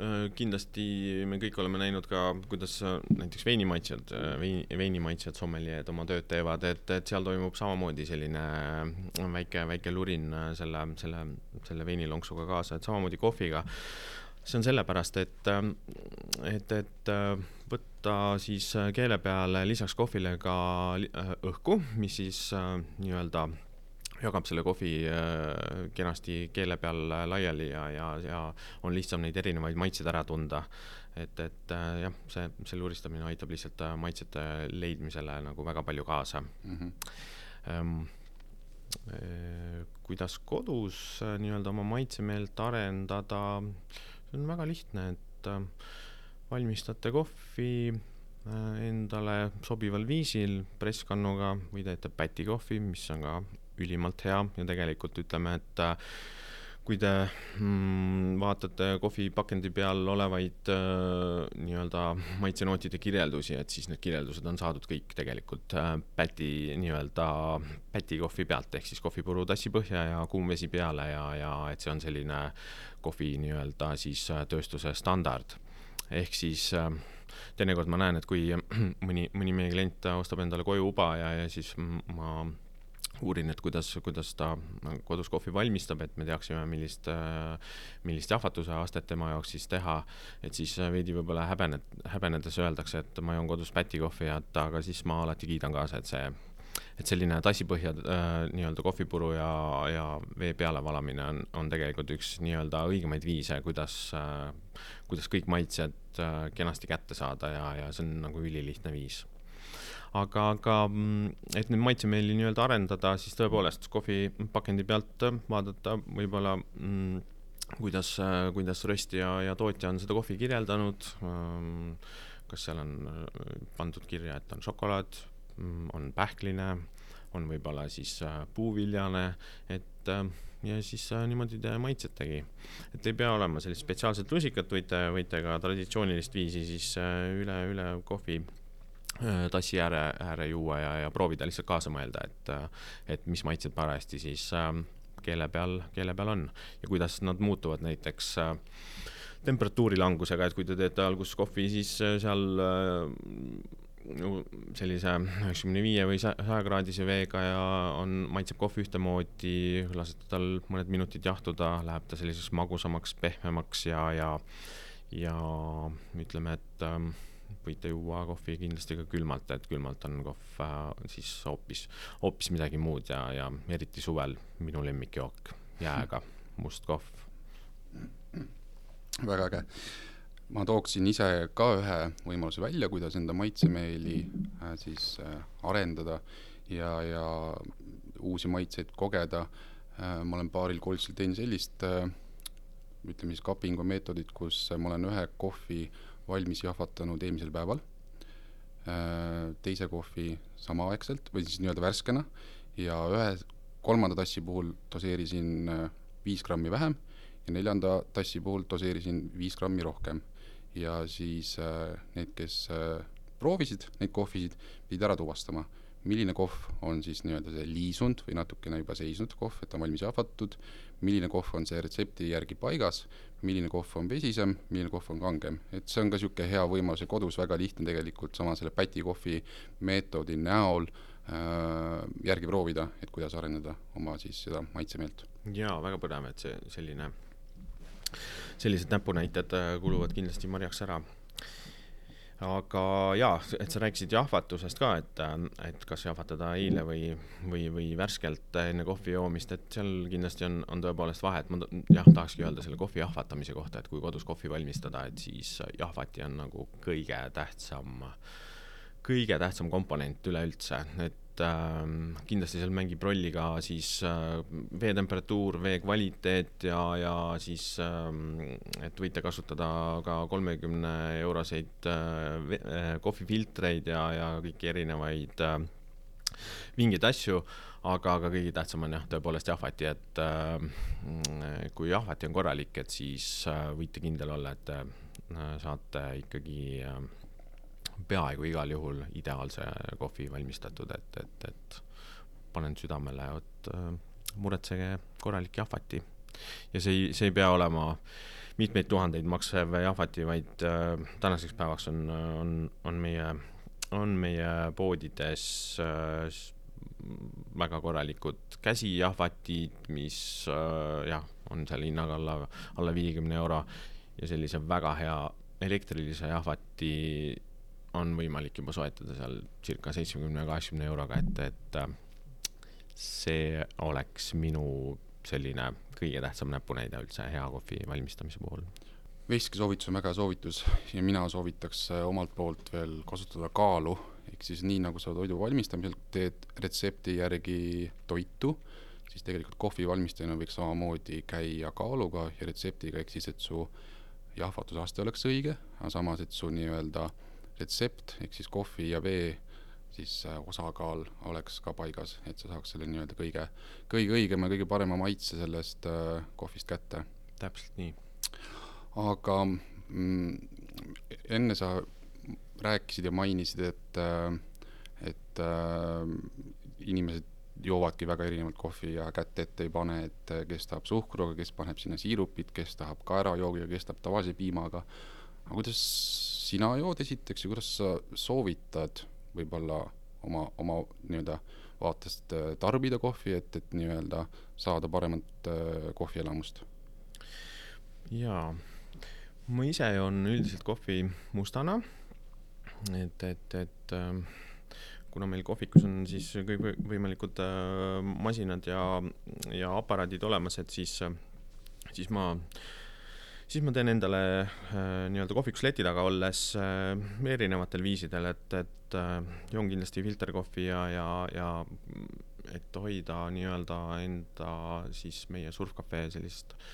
Äh, kindlasti me kõik oleme näinud ka, kuidas näiteks veinimaitsjad, äh, veini, veinimaitsjad, sommeljeed oma tööd teevad, et, et seal toimub samamoodi selline äh, väike, väike lurin selle, selle, selle veinilonksuga kaasa, et samamoodi kohviga. See on sellepärast, et, et, et võtta siis keele peale lisaks kohvile ka õhku, mis siis nii-öelda jagab selle kohvi äh, kenasti keele peal laiali ja, ja, ja on lihtsam neid erinevaid maitseid ära tunda. et, et äh, jah, see, see luuristamine aitab lihtsalt äh, maitsete leidmisele nagu väga palju kaasa mm. -hmm. kuidas kodus nii-öelda oma maitsemeelt arendada, see on väga lihtne, et valmistate kohvi endale sobival viisil presskannuga või teete pätikohvi, mis on ka ülimalt hea. Ja tegelikult ütleme, et äh, kui te mm, vaatate kohvipakendi peal olevaid äh, nii-öelda maitsenootide kirjeldusi, et siis need kirjeldused on saadud kõik tegelikult äh, päti nii-öelda pätikohvi pealt, ehk siis kohvipuru tassi põhja ja kuum vesi peale ja, ja et see on selline kohvi nii-öelda siis äh, tööstuse standard. ehk siis äh, teinekord ma näen, et kui mõni, mõni meie klient ostab endale koju uba ja, ja siis ma uurin, et kuidas, kuidas ta kodus kohvi valmistab, et me teaksime, millist, millist jahvatuse astet tema jaoks siis teha. et siis veidi võib-olla häbenet-, häbenedes öeldakse, et ma joon kodus pätikohvi, et aga siis ma alati kiidan kaasa, et see, et selline tassipõhja äh, nii-öelda kohvipuru ja, ja vee peale valamine on, on tegelikult üks nii-öelda õigemaid viise, kuidas äh,, kuidas kõik maitsed äh, kenasti kätte saada ja, ja see on nagu ülilihtne viis. Aga, aga mm, et nüüd maitsemeeli nii-öelda arendada, siis tõepoolest kohvipakendi pealt vaadata võib-olla mm, kuidas, kuidas röstija ja tootja on seda kohvi kirjeldanud, ähm, kas seal on äh, pandud kirja, et on šokolaad, on pähkline, on võib-olla siis äh, puuviljane, et äh, ja siis niimoodi te maitsetegi. et ei pea olema sellist spetsiaalset lusikat, võite, võite ka traditsioonilist viisi siis üle, üle kohvi Äh, tassi ääre, ääre juua ja, ja proovida lihtsalt kaasa mõelda, et, äh, et mis maitsed parajasti siis äh, keele peal, keele peal on ja kuidas nad muutuvad näiteks äh, temperatuuri langusega, et kui te teete alguses kohvi, siis äh, seal äh, sellise üheksakümne viie või sajakraadise veega ja on, maitseb kohv ühtemoodi, lasete tal mõned minutid jahtuda, läheb ta selliseks magusamaks, pehmemaks ja, ja, ja ütleme, et äh, võite juua kohvi kindlasti ka külmalt, et külmalt on kohv äh, siis hoopis, hoopis midagi muud ja, ja eriti suvel minu lemmikjook, jääga must kohv. väga äge. Ma tooksin ise ka ühe võimaluse välja, kuidas enda maitsemeeli äh, siis äh, arendada ja, ja uusi maitseid kogeda äh,. ma olen paaril koolitusel teinud sellist ütleme siis kapingu meetodit, kus ma olen ühe kohvi valmis jahvatanud eelmisel päeval, teise kohvi samaaegselt või siis nii-öelda värskena ja ühe kolmanda tassi puhul doseerisin viis grammi vähem ja neljanda tassi puhul doseerisin viis grammi rohkem. Ja siis äh, need, kes proovisid neid kohvisid, pidid ära tuvastama, milline kohv on siis nii-öelda see liisunud või natukene juba seisnud kohv, et on valmis jahvatud, milline kohv on see retsepti järgi paigas, milline kohv on vesisem, milline kohv on kangem, et see on ka niisugune hea võimalus ja kodus väga lihtne tegelikult sama selle pätikohvi meetodi näol järgi proovida, et kuidas arendada oma siis seda maitsemeelt. jaa, väga põnev, et see selline, sellised näpunäited kuluvad kindlasti marjaks ära. Aga jaa, et sa rääkisid jahvatusest ka, et, et kas jahvatada eile või, või, või värskelt enne kohvi joomist, et seal kindlasti on, on tõepoolest vahet, ma jah, tahakski öelda selle kohvi jahvatamise kohta, et kui kodus kohvi valmistada, et siis jahvati on nagu kõige tähtsam, kõige tähtsam komponent üleüldse, et et äh, kindlasti seal mängib rolli ka siis äh, vee temperatuur, vee kvaliteet ja, ja siis äh, et võite kasutada ka kolmekümne euroseid äh, äh, kohvifiltreid ja, ja kõiki erinevaid äh, vingeid asju, aga, aga kõige tähtsam on jah, tõepoolest jahvati, et äh, kui jahvati on korralik, et siis äh, võite kindel olla, et äh, saate ikkagi äh, peaaegu igal juhul ideaalse kohvi valmistatud, et, et, et panen südamele, et äh, muretsege korralik jahvati. ja see ei, see ei pea olema mitmeid tuhandeid maksev jahvati, vaid äh, tänaseks päevaks on, on, on meie, on meie poodides äh, väga korralikud käsijahvatid, mis äh, jah, on seal hinnaga alla, alla viiekümne euro ja sellise väga hea elektrilise jahvati on võimalik juba soetada seal circa seitsmekümne, kaheksakümne euroga, et, et äh, see oleks minu selline kõige tähtsam näpunäide üldse hea kohvi valmistamise puhul. veskisoovitus on väga hea soovitus ja mina soovitaks äh, omalt poolt veel kasutada kaalu, ehk siis nii, nagu sa toidu valmistamisel teed retsepti järgi toitu, siis tegelikult kohvi valmistamine võiks samamoodi käia kaaluga ja retseptiga, ehk siis et su jahvatusaste oleks õige, aga samas, et su nii-öelda äh, retsept ehk siis kohvi ja vee siis äh, osakaal oleks ka paigas, et sa saaks selle nii-öelda kõige, kõige õigema kõige parema maitse sellest äh, kohvist kätte. täpselt nii. aga mm, enne sa rääkisid ja mainisid, et äh,, et äh, inimesed joovadki väga erinevalt kohvi ja kätt ette ei pane, et kes tahab suhkruga, kes paneb sinna siirupit, kes tahab kaerajoogiga, kes tahab tavalise piimaga. aga kuidas sina jood esiteks ja kuidas sa soovitad võib-olla oma, oma nii-öelda vaatest äh, tarbida kohvi, et, et nii-öelda saada paremat äh, kohvielamust? jaa, ma ise joon üldiselt kohvi mustana, et, et, et äh, kuna meil kohvikus on siis kõikvõimalikud masinad ja, ja aparaadid olemas, et siis, siis ma äh, siis ma teen endale äh, nii-öelda kohvikus leti taga olles äh, erinevatel viisidel, et, et äh, joon kindlasti filterkohvi ja, ja, ja et hoida nii-öelda enda siis meie surfcafe sellist äh,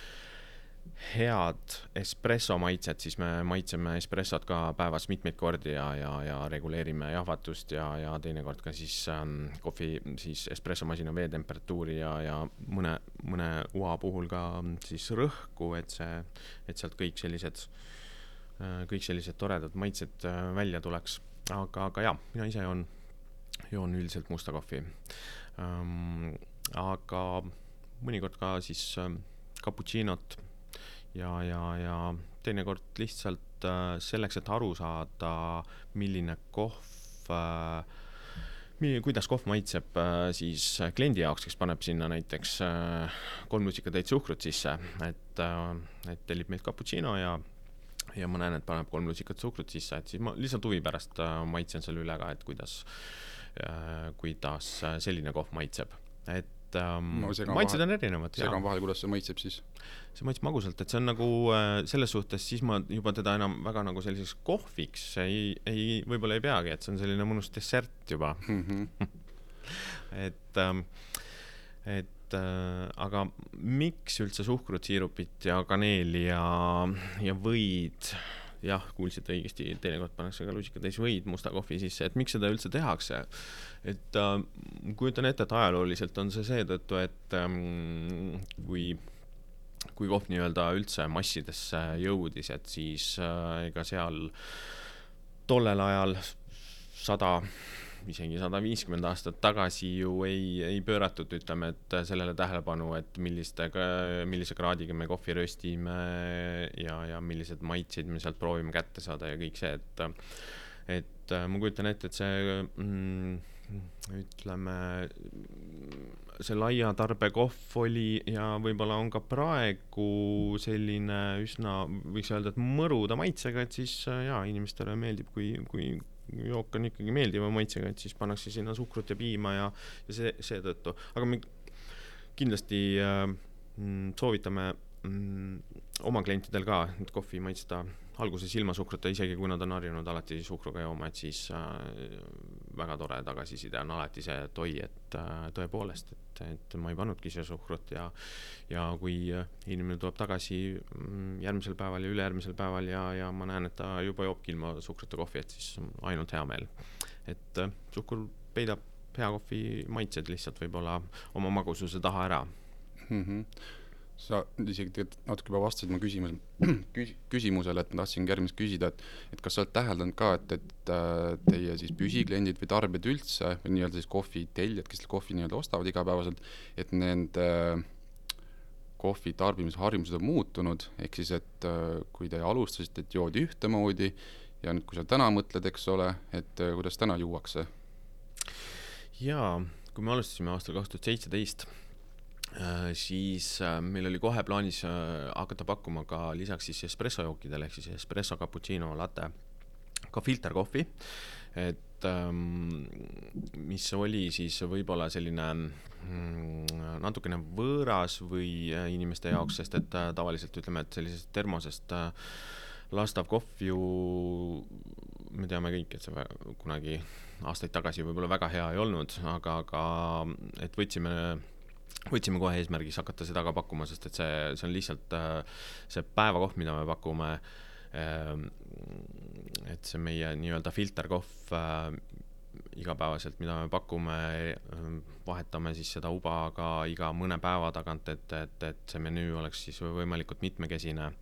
head espresso maitset, siis me maitseme espressot ka päevas mitmeid kordi ja, ja, ja reguleerime jahvatust ja, ja teinekord ka siis ähm, kohvi, siis espressomasina veetemperatuuri ja, ja mõne, mõne ua puhul ka siis rõhku, et see, et sealt kõik sellised äh,, kõik sellised toredad maitsed äh, välja tuleks. aga, aga jaa, mina ise joon, joon üldiselt musta kohvi ähm,. aga mõnikord ka siis ähm, cappuccinot ja, ja, ja teinekord lihtsalt äh, selleks, et aru saada, milline kohv äh, kuidas kohv maitseb äh, siis kliendi jaoks, kes paneb sinna näiteks äh, kolm lusikatäit suhkrut sisse, et et tellib meilt cappuccino ja ja ma näen, et paneb kolm lusikat suhkrut sisse, et siis ma lihtsalt huvi pärast maitsen selle üle ka, et kuidas kuidas selline kohv maitseb. et et ähm, no, maitsed on erinevad. segan vahele, kuidas see maitseb siis? see maitseb magusalt, et see on nagu äh, selles suhtes, siis ma juba teda enam väga nagu selliseks kohviks ei, ei, võib-olla ei peagi, et see on selline mõnus dessert juba mm. -hmm. et ähm,, et äh, aga miks üldse suhkrut, siirupit ja kaneeli ja, ja võid jah, kuulsite õigesti, teinekord pannakse ka lusikatäis võid musta kohvi sisse, et miks seda üldse tehakse. et äh, kujutan ette, et ajalooliselt on see seetõttu, et ähm, kui kui kohv nii-öelda üldse massidesse jõudis, et siis äh, ega seal tollel ajal sada isegi sada viiskümmend aastat tagasi ju ei, ei pööratud, ütleme, et sellele tähelepanu, et milliste, millise kraadiga me kohvi röstime ja, ja millised maitseid me sealt proovime kätte saada ja kõik see, et et ma kujutan ette, et see mm, ütleme, see laia tarbe kohv oli ja võib-olla on ka praegu selline üsna, võiks öelda, et mõruda maitsega, et siis jaa, inimestele meeldib, kui, kui jook on ikkagi meeldiva maitsega, et siis pannakse sinna suhkrut ja piima ja, ja see, seetõttu, aga me kindlasti äh, soovitame mm, oma klientidel ka kohvi maitsta alguses ilma suhkruta, isegi kui nad on harjunud alati suhkruga jooma, et siis äh, väga tore tagasiside on alati see, et oi, et äh, tõepoolest, et, et ma ei pannudki siia suhkrut ja ja kui inimene tuleb tagasi mm, järgmisel päeval ja ülejärgmisel päeval ja, ja ma näen, et ta juba joobki ilma suhkruta kohvi, et siis ainult hea meel. et äh, suhkur peidab hea kohvi maitsed lihtsalt võib-olla oma magususe taha ära mm. -hmm sa isegi tegelikult natuke juba vastasid mu küsimusele, küsimusele, et ma tahtsin järgmist küsida, et, et kas sa oled täheldanud ka, et, et äh, teie siis püsikliendid või tarbijad üldse või nii-öelda siis kohvitellijad, kes kohvi nii-öelda ostavad igapäevaselt, et nende äh, kohvi tarbimisharjumused on muutunud, ehk siis, et äh, kui te alustasite, et joodi ühtemoodi ja nüüd, kui sa täna mõtled, eks ole, et kuidas täna juuakse? jaa, kui me alustasime aastal kaks tuhat seitseteist Äh, siis äh, meil oli kohe plaanis äh, hakata pakkuma ka lisaks siis espressojookidele ehk siis espresso, cappuccino, latte, ka filterkohvi, et ähm, mis oli siis võib-olla selline mm, natukene võõras või inimeste jaoks, sest et tavaliselt ütleme, et sellisest termosest lastav kohv ju, me teame kõik, et see kunagi aastaid tagasi võib-olla väga hea ei olnud, aga, aga et võtsime võtsime kohe eesmärgiks hakata seda ka pakkuma, sest et see, see on lihtsalt äh, see päevakoht, mida me pakume. Ähm, et see meie nii-öelda filterkohv äh, igapäevaselt, mida me pakume, äh, vahetame siis seda uba ka iga mõne päeva tagant, et, et, et see menüü oleks siis võimalikult mitmekesine.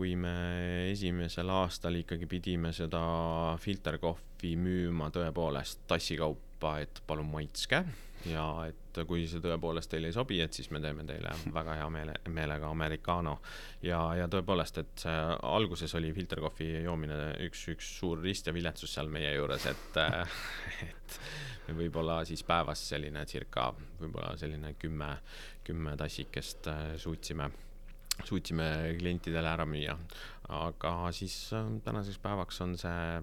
kui me esimesel aastal ikkagi pidime seda filterkohvi müüma tõepoolest tassikaupa, et palun maitske ja et kui see tõepoolest teile ei sobi, et siis me teeme teile väga hea meele, meelega americano. ja, ja tõepoolest, et see alguses oli filterkohvi joomine üks, üks suur rist ja viletsus seal meie juures, et, et võib-olla siis päevas selline circa võib-olla selline kümme, kümme tassikest äh, suutsime suutsime klientidele ära müüa, aga siis äh, tänaseks päevaks on see,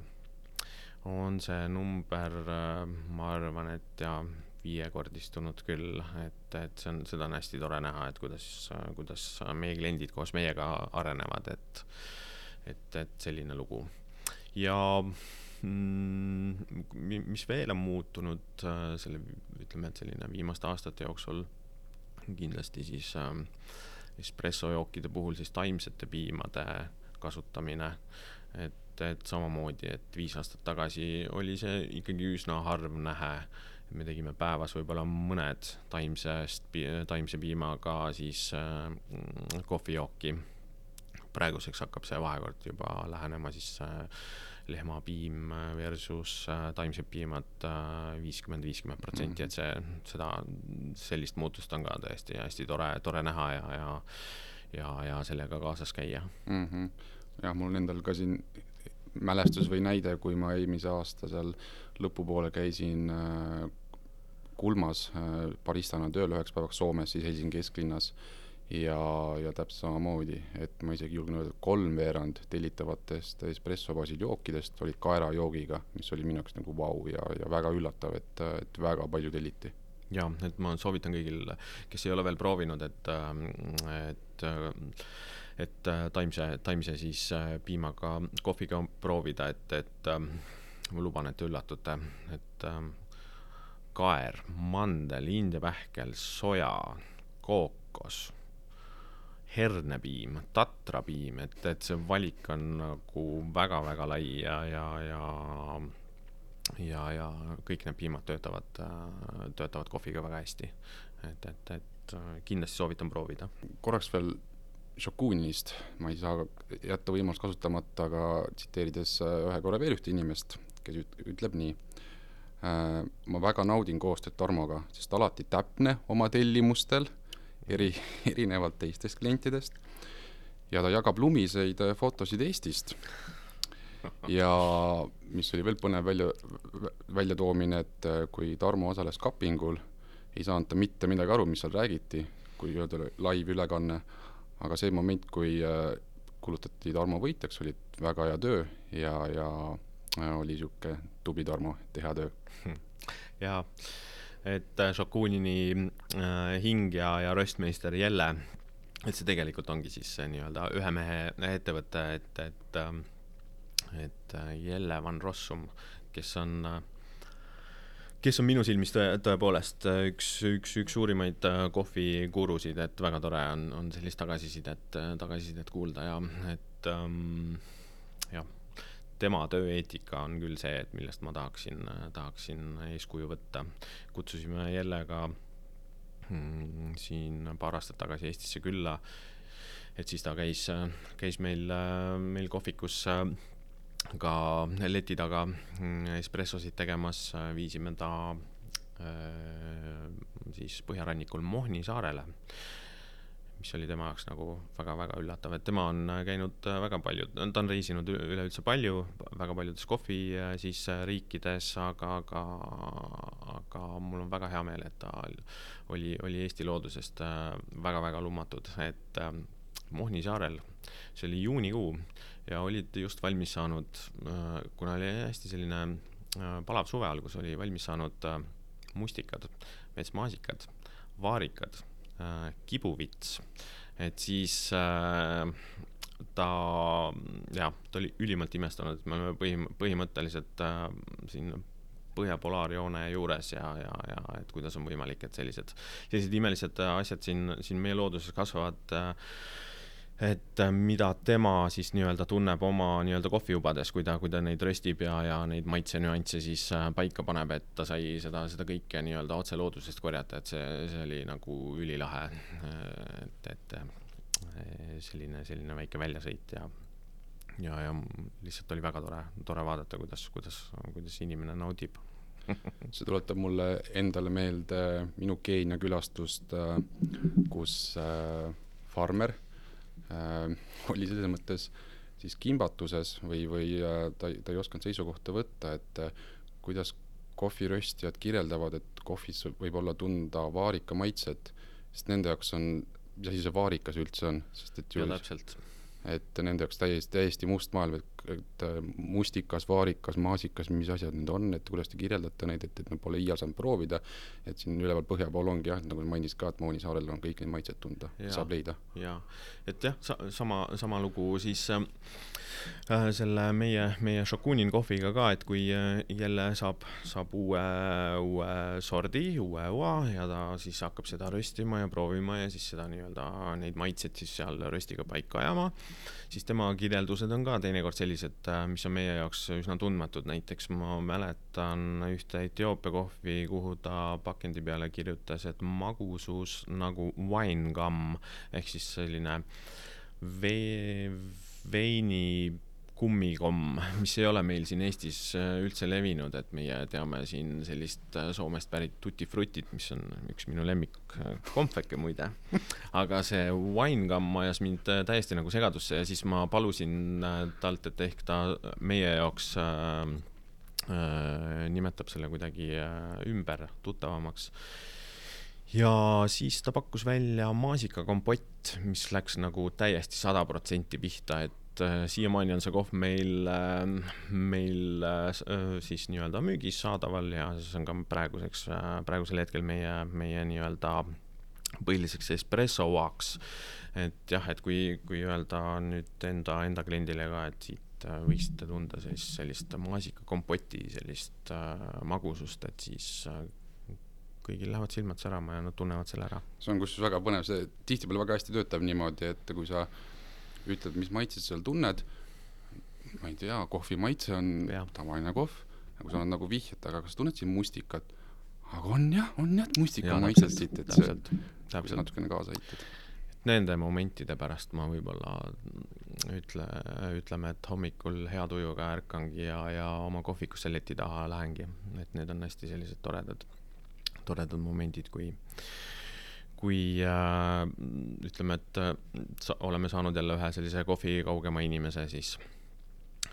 on see number, äh, ma arvan, et ja viiekordistunud küll, et, et see on, seda on hästi tore näha, et kuidas, kuidas meie kliendid koos meiega arenevad, et, et, et selline lugu. ja mm, mis veel on muutunud selle, ütleme, et selline viimaste aastate jooksul kindlasti siis äh, espressojookide puhul siis taimsete piimade kasutamine, et, et samamoodi, et viis aastat tagasi oli see ikkagi üsna harv nähe me tegime päevas võib-olla mõned taimsest, taimse piimaga siis äh, kohvijooki. praeguseks hakkab see vahekord juba lähenema siis äh, lehmapiim versus äh, taimsed piimad viiskümmend, viiskümmend protsenti, et see, seda, sellist muutust on ka tõesti hästi tore, tore näha ja, ja ja, ja sellega kaasas käia mm. -hmm. jah, mul on endal ka siin mälestus või näide, kui ma eelmise aasta seal lõpupoole käisin äh, Kulmas äh, baristana tööl üheks päevaks Soomes, siis Helsingi kesklinnas ja, ja täpselt samamoodi, et ma isegi julgen öelda, et kolmveerand tellitavatest espresso baasil jookidest olid kaerajoogiga, mis oli minu jaoks nagu vau ja, ja väga üllatav, et, et väga palju telliti. jaa, et ma soovitan kõigil, kes ei ole veel proovinud, et, et et taimse, taimse siis piimaga kohviga proovida, et, et ma luban, et te üllatute, et ähm, kaer, mandel, indiapähkel, soja, kookos, hernepiim, tatrapiim, et, et see valik on nagu väga-väga lai ja, ja, ja ja, ja kõik need piimad töötavad, töötavad kohviga väga hästi. et, et, et kindlasti soovitan proovida. korraks veel Šokunist, ma ei saa jätta võimalust kasutamata, aga tsiteerides ühe korra veel ühte inimest, kes ütleb nii. Äh, ma väga naudin koostööd Tarmoga, sest alati täpne oma tellimustel, eri, erinevalt teistest klientidest. ja ta jagab lumiseid äh, fotosid Eestist. ja mis oli veel põnev välja, väljatoomine, et äh, kui Tarmo osales kapingul, ei saanud ta mitte midagi aru, mis seal räägiti, kui öelda laivülekanne, aga see moment, kui äh, kuulutati Tarmo võitjaks, oli väga hea töö ja, ja äh, oli niisugune tubli Tarmo, et hea töö. jaa, et Šakunini äh, hing ja, ja röstmeister Jelle, et see tegelikult ongi siis nii-öelda ühe mehe ettevõte, et, et ähm, et Jelle Van Rossum, kes on, äh, kes on minu silmis tõe, tõepoolest äh, üks, üks, üks suurimaid kohvigurusid, et väga tore on, on sellist tagasisidet, tagasisidet kuulda ja et ähm, jah, tema tööeetika on küll see, et millest ma tahaksin, tahaksin eeskuju võtta. kutsusime Jellega mm, siin paar aastat tagasi Eestisse külla, et siis ta käis, käis meil, meil kohvikus ka leti taga mm, espressosid tegemas, viisime ta äh, siis põhjarannikul Mohni saarele, mis oli tema jaoks nagu väga-väga üllatav, et tema on käinud väga palju, ta on reisinud üleüldse palju, väga paljudes kohvi äh, siis riikides, aga, aga, aga mul on väga hea meel, et ta oli, oli Eesti loodusest väga-väga äh, lummatud, et Mohni saarel, see oli juunikuu ja olid just valmis saanud, äh, kuna oli hästi selline äh, palav suve algus, oli valmis saanud äh, mustikad, metsmaasikad, vaarikad, kibuvits, et siis ta jah, ta oli ülimalt imestunud, et me oleme põhim-, põhimõtteliselt siin põhja polaarjoone juures ja, ja, ja et kuidas on võimalik, et sellised, sellised imelised asjad siin, siin meie looduses kasvavad äh, et äh, mida tema siis nii-öelda tunneb oma nii-öelda kohvijubades, kui ta, kui ta neid röstib ja, ja neid maitsenüansse siis äh, paika paneb, et ta sai seda, seda kõike nii-öelda otse loodusest korjata, et see, see oli nagu ülilahe. et, et äh, selline, selline väike väljasõit ja, ja, ja lihtsalt oli väga tore, tore vaadata, kuidas, kuidas, kuidas inimene naudib see tuletab mulle endale meelde minu Keenia külastust, kus farmer oli selles mõttes siis kimbatuses või, või äh, ta, ta ei osanud seisukohta võtta, et äh, kuidas kohviröstjad kirjeldavad, et kohvis võib olla tunda vaarika maitset, sest nende jaoks on, mis asi see vaarikas üldse on, sest et ju ja täpselt. et nende jaoks täiesti, täiesti must maailm, et, et äh, mustikas, vaarikas, maasikas, mis asjad need on, et kuidas te kirjeldate neid, et, et nad pole iial saanud proovida, et siin üleval põhja pool ongi jah, nagu mainis ka, et Mooni saarel on kõik need maitsed tunda, saab leida. jaa, et jah, sa-, sama, sama lugu siis äh, äh, selle meie, meie Šakunin kohviga ka, et kui äh, jälle saab, saab uue, uue sordi, uue oa ja ta siis hakkab seda röstima ja proovima ja siis seda nii-öelda, neid maitseid siis seal röstiga paika ajama siis tema kirjeldused on ka teinekord sellised, äh, mis on meie jaoks üsna tundmatud, näiteks ma mäletan ühte Etioopia kohvi, kuhu ta pakendi peale kirjutas, et magusus nagu wine gum ehk siis selline vee, veini kummikomm, mis ei ole meil siin Eestis äh, üldse levinud, et meie teame siin sellist äh, Soomest pärit tutti frutit, mis on üks minu lemmik äh, muide. aga see wine gum ajas mind täiesti nagu segadusse ja siis ma palusin talt, et ehk ta meie jaoks äh, äh, nimetab selle kuidagi ümber, tuttavamaks ja siis ta pakkus välja maasikakompott, mis läks nagu täiesti sada protsenti pihta, et et äh, siiamaani on see kohv meil, äh, meil äh, siis nii-öelda müügis saadaval ja see on ka praeguseks, praegusel hetkel meie, meie nii-öelda põhiliseks espressoaks. et jah, et kui, kui öelda nüüd enda, enda kliendile ka, et siit võiksite tunda sellist, sellist maasikakompoti, sellist äh, magusust, et siis äh, kõigil lähevad silmad särama ja nad tunnevad selle ära. see on kusjuures väga põnev, see tihtipeale väga hästi töötab niimoodi, et kui sa äh, ütled, mis maitset seal tunned, ma ei tea, kohvi maitse on ja. tavaline kohv, nagu sa oled nagu vihjad, aga kas tunned siin mustikat? aga on jah, on jah, mustika maitset siit, et see, kui sa natukene kaasa aitad. Nende momentide pärast ma võib-olla ütle, ütleme, et hommikul hea tujuga ärkangi ja, ja oma kohvikusse leti taha lähengi, et need on hästi sellised toredad, toredad momendid, kui kui äh, ütleme, et äh, sa, oleme saanud jälle ühe sellise kohvi kaugema inimese, siis,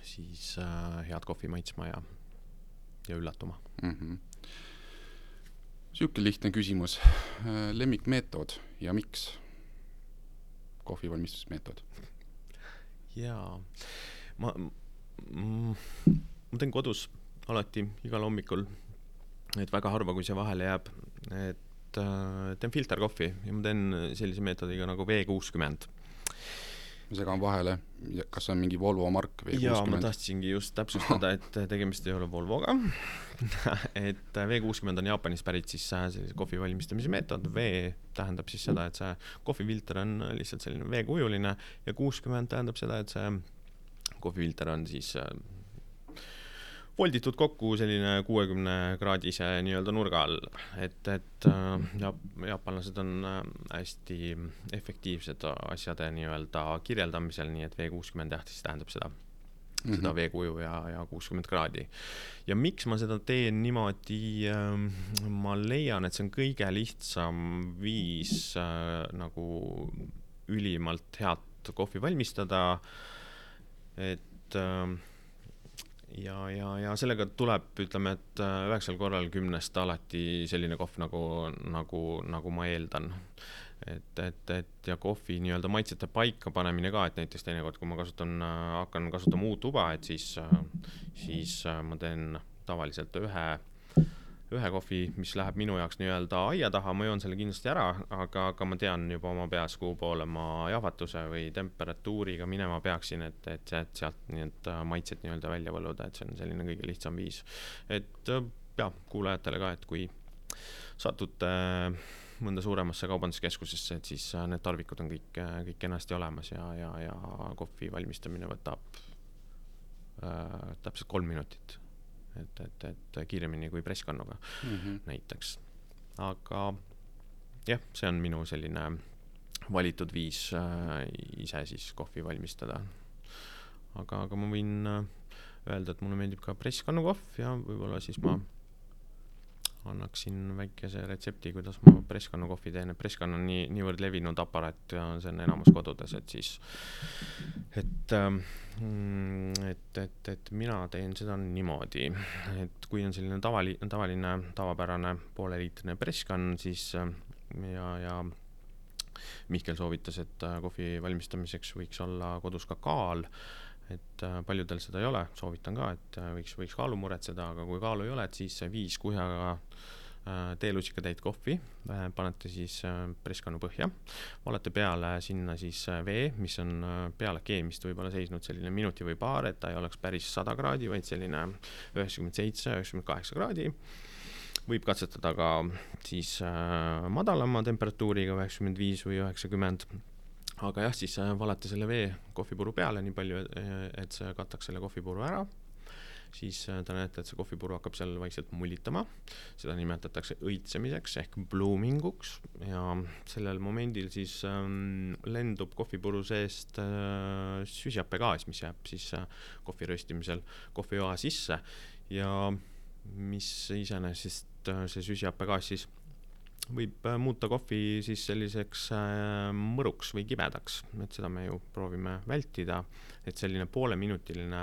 siis äh, head kohvi maitsma ja, ja üllatuma mm. -hmm. niisugune lihtne küsimus, lemmikmeetod ja miks? kohvi valmistusmeetod? jaa, ma, ma teen kodus alati igal hommikul, et väga harva, kui see vahele jääb, et äh, teen filterkohvi ja ma teen sellise meetodiga nagu V kuuskümmend. Ma segan vahele, kas see on mingi Volvo mark V60? jaa, ma tahtsingi just täpsustada, et tegemist ei ole Volvoga. Et V kuuskümmend on Jaapanist pärit siis sellise kohvi valmistamise meetod, V tähendab siis seda, et see kohvifilter on lihtsalt selline veekujuline ja kuuskümmend tähendab seda, et see kohvifilter on siis volditud kokku selline kuuekümne kraadise nii-öelda nurga all, et, et äh, jaap-, jaapanlased on äh, hästi efektiivsed asjade nii-öelda kirjeldamisel, nii et V kuuskümmend jah, siis tähendab seda mm, -hmm. seda veekuju ja, ja kuuskümmend kraadi. ja miks ma seda teen niimoodi äh,, ma leian, et see on kõige lihtsam viis äh, nagu ülimalt head kohvi valmistada, et äh, ja, ja, ja sellega tuleb, ütleme, et äh, üheksal korral kümnest alati selline kohv nagu, nagu, nagu ma eeldan. et, et, et ja kohvi nii-öelda maitsete paikapanemine ka, et näiteks teinekord, kui ma kasutan, äh, hakkan kasutama uut tuba, et siis, äh, siis ma teen tavaliselt ühe ühe kohvi, mis läheb minu jaoks nii-öelda aia taha, ma joon selle kindlasti ära, aga, aga ma tean juba oma peas, kuhu poole ma jahvatuse või temperatuuriga minema peaksin, et, et sealt, sealt need maitsed nii-öelda välja võluda, et see on selline kõige lihtsam viis. et jah, kuulajatele ka, et kui satute mõnda suuremasse kaubanduskeskusesse, et siis need tarvikud on kõik, kõik kenasti olemas ja, ja, ja kohvi valmistamine võtab äh, täpselt kolm minutit et, et, et kiiremini kui presskannuga mm -hmm. näiteks. aga jah, see on minu selline valitud viis äh, ise siis kohvi valmistada. aga, aga ma võin äh, öelda, et mulle meeldib ka presskannukohv ja võib-olla siis ma annaksin väikese retsepti, kuidas ma presskannu kohvi teen, et presskann on nii, niivõrd levinud aparaat ja see on enamus kodudes, et siis, et ähm, et, et, et mina teen seda niimoodi, et kui on selline tavali-, tavaline, tavapärane pooleliitrine presskann, siis ja, ja Mihkel soovitas, et äh, kohvi valmistamiseks võiks olla kodus ka kaal et äh, paljudel seda ei ole, soovitan ka, et äh, võiks, võiks kaalu muretseda, aga kui kaalu ei ole, et siis viis kuhjaga äh, teelusikatäit kohvi panete siis presskannu põhja, valate peale sinna siis vee, mis on peale keemist võib-olla seisnud selline minuti või paar, et ta ei oleks päris sada kraadi, vaid selline üheksakümmend seitse, üheksakümmend kaheksa kraadi. Võib katsetada ka siis madalama temperatuuriga, üheksakümmend viis või üheksakümmend aga jah, siis valate selle vee kohvipuru peale nii palju, et see kataks selle kohvipuru ära, siis äh, te näete, et see kohvipuru hakkab seal vaikselt mullitama, seda nimetatakse õitsemiseks ehk bloominguks. Ja sellel momendil siis ähm, lendub kohvipuru seest äh, süsihappegaas, mis jääb siis äh, kohvi röstimisel kohvijoa sisse. Ja mis iseenesest äh, see süsihappegaas siis võib äh, muuta kohvi siis selliseks äh, mõruks või kibedaks, et seda me ju proovime vältida, et selline pooleminutiline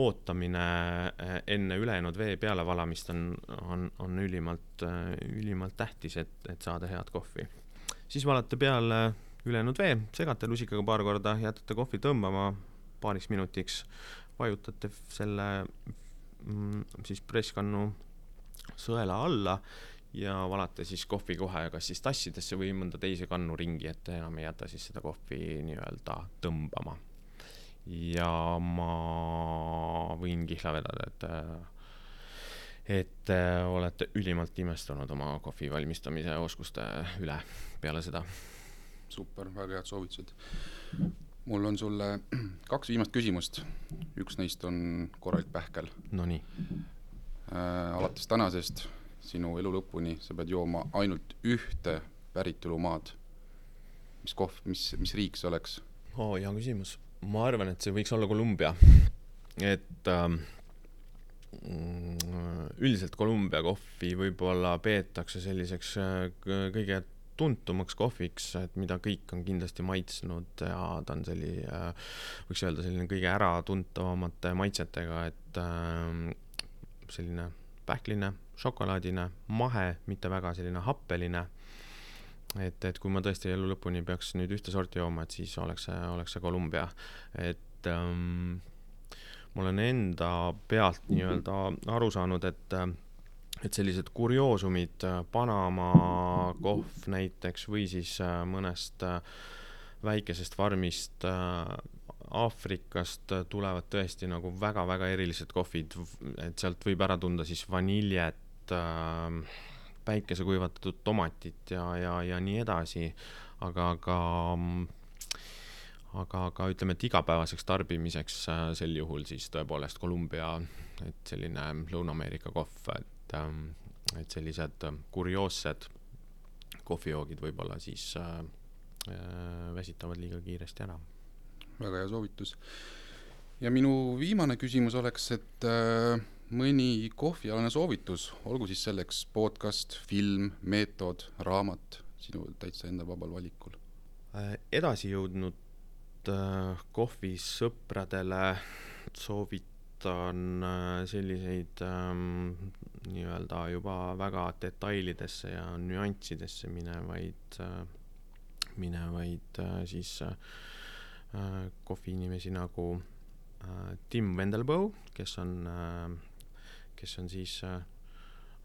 ootamine äh, enne ülejäänud vee pealevalamist on, on, on ülimalt, ülimalt tähtis, et, et saada head kohvi. siis valate peale ülejäänud vee, segate lusikaga paar korda, jätate kohvi tõmbama paariks minutiks, vajutate selle mm, siis presskannu sõela alla ja valate siis kohvi kohe kas siis tassidesse või mõnda teise kannu ringi, et enam ei jäta siis seda kohvi nii-öelda tõmbama. ja ma võin kihla vedada, et et olete ülimalt imestunud oma kohvi valmistamise oskuste üle peale seda. super, väga head soovitused. mul on sulle kaks viimast küsimust, üks neist on korralik pähkel. Nonii äh,. alates tänasest sinu elu lõpuni sa pead jooma ainult ühte päritolumaad. mis kohv, mis, mis riik see oleks? oo, hea küsimus. ma arvan, et see võiks olla Kolumbia. et ähm, üldiselt Kolumbia kohvi võib-olla peetakse selliseks äh, kõige tuntumaks kohviks, et mida kõik on kindlasti maitsnud ja ta on selline, võiks öelda selline kõige äratuntavamate maitsetega, et selline pähkline, šokolaadine, mahe, mitte väga selline happeline. et, et kui ma tõesti elu lõpuni peaks nüüd ühte sorti jooma, et siis oleks see, oleks see Columbia, et ähm, ma olen enda pealt nii-öelda aru saanud, et et sellised kurioosumid, Panama kohv näiteks või siis äh, mõnest äh, väikesest farmist äh, Aafrikast tulevad tõesti nagu väga-väga erilised kohvid, et sealt võib ära tunda siis vaniljet äh,, päikesekuivatatud tomatit ja, ja, ja nii edasi, aga, aga aga, aga ütleme, et igapäevaseks tarbimiseks äh, sel juhul siis tõepoolest Kolumbia, et selline Lõuna-Ameerika kohv, et, ähm, et sellised kurioossed kohvijoogid võib-olla siis äh, äh väsitavad liiga kiiresti ära väga hea soovitus. ja minu viimane küsimus oleks, et äh, mõni kohvialane soovitus, olgu siis selleks podcast, film, meetod, raamat, sinu täitsa enda vabal valikul äh,. edasi jõudnud äh, kohvisõpradele soovitan äh, selliseid ähm, nii-öelda juba väga detailidesse ja nüanssidesse minevaid minevaid siis kohviinimesi nagu Tim Wendelboe, kes on, kes on siis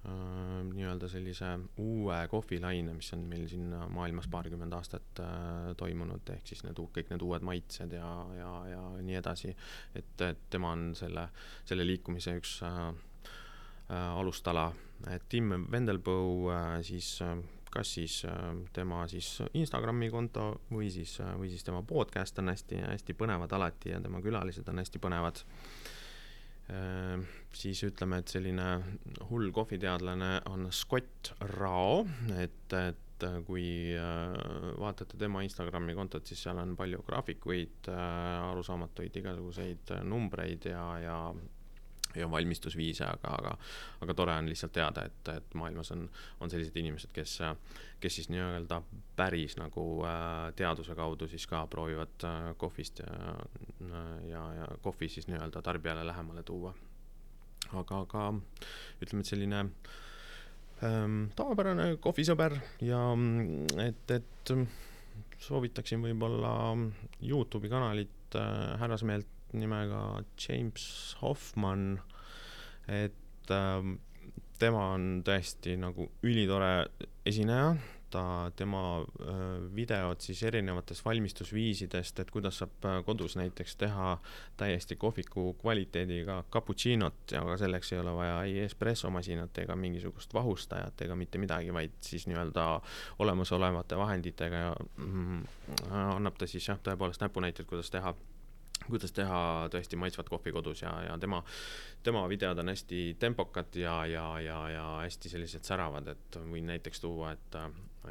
nii-öelda sellise uue kohvilaine, mis on meil siin maailmas paarkümmend aastat toimunud, ehk siis need, kõik need uued maitsed ja, ja, ja nii edasi. et, et tema on selle, selle liikumise üks äh, alustala. Tim Wendelboe äh, siis äh, kas siis äh, tema siis Instagrami konto või siis, äh, või siis tema podcast on hästi, hästi põnevad alati ja tema külalised on hästi põnevad. Äh, siis ütleme, et selline hull kohviteadlane on Scott Rao, et, et kui vaatate tema Instagrami kontot, siis seal on palju graafikuid, arusaamatuid igasuguseid numbreid ja, ja ja valmistusviise, aga, aga, aga tore on lihtsalt teada, et, et maailmas on, on sellised inimesed, kes, kes siis nii-öelda päris nagu äh, teaduse kaudu siis ka proovivad äh, kohvist ja, ja, ja kohvi siis nii-öelda tarbijale lähemale tuua. aga, aga ütleme, et selline ähm, tavapärane kohvisõber ja et, et soovitaksin võib-olla Youtube'i kanalit äh, härrasmeelt nimega James Hoffman, et äh, tema on tõesti nagu ülitore esineja, ta, tema äh, videod siis erinevatest valmistusviisidest, et kuidas saab äh, kodus näiteks teha täiesti kohviku kvaliteediga cappuccinot, aga selleks ei ole vaja ei espressomasinat ega mingisugust vahustajat ega mitte midagi, vaid siis nii-öelda olemasolevate vahenditega ja mm, annab ta siis jah, tõepoolest näpunäiteid, kuidas teha kuidas teha tõesti maitsvat kohvi kodus ja, ja tema, tema videod on hästi tempokad ja, ja, ja, ja hästi sellised säravad, et võin näiteks tuua, et,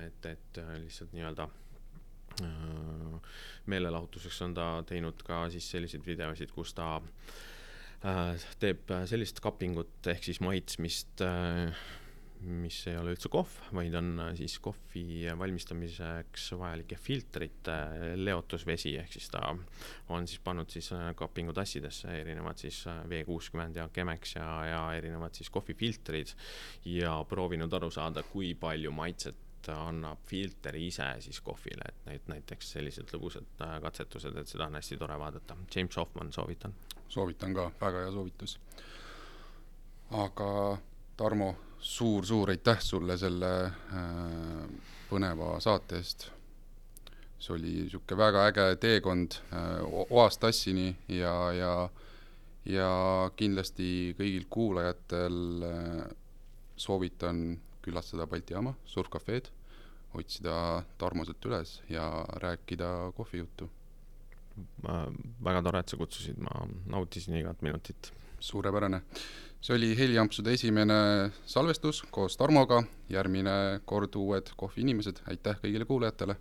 et, et lihtsalt nii-öelda äh, meelelahutuseks on ta teinud ka siis selliseid videosid, kus ta äh, teeb sellist kapingut ehk siis maitsmist äh, mis ei ole üldse kohv, vaid on äh, siis kohvi valmistamiseks vajalike filtrite leotusvesi, ehk siis ta on siis pannud siis äh, kapingutassidesse erinevad siis äh, V kuuskümmend ja Chemex ja, ja erinevad siis kohvifiltrid ja proovinud aru saada, kui palju maitset annab filter ise siis kohvile, et neid näiteks sellised lõbusad katsetused, et seda on hästi tore vaadata. James Hoffman, soovitan. soovitan ka, väga hea soovitus. aga Tarmo suur-suur aitäh sulle selle äh, põneva saate eest. see oli niisugune väga äge teekond äh, oast tassini ja, ja, ja kindlasti kõigil kuulajatel äh, soovitan külastada Balti jaama, surfcafe'd, otsida Tarmo sealt üles ja rääkida kohvijuttu. väga tore, et sa kutsusid, ma nautisin igat minutit. suurepärane see oli Heliampsude esimene salvestus koos Tarmoga, järgmine kord uued kohviinimesed, aitäh kõigile kuulajatele!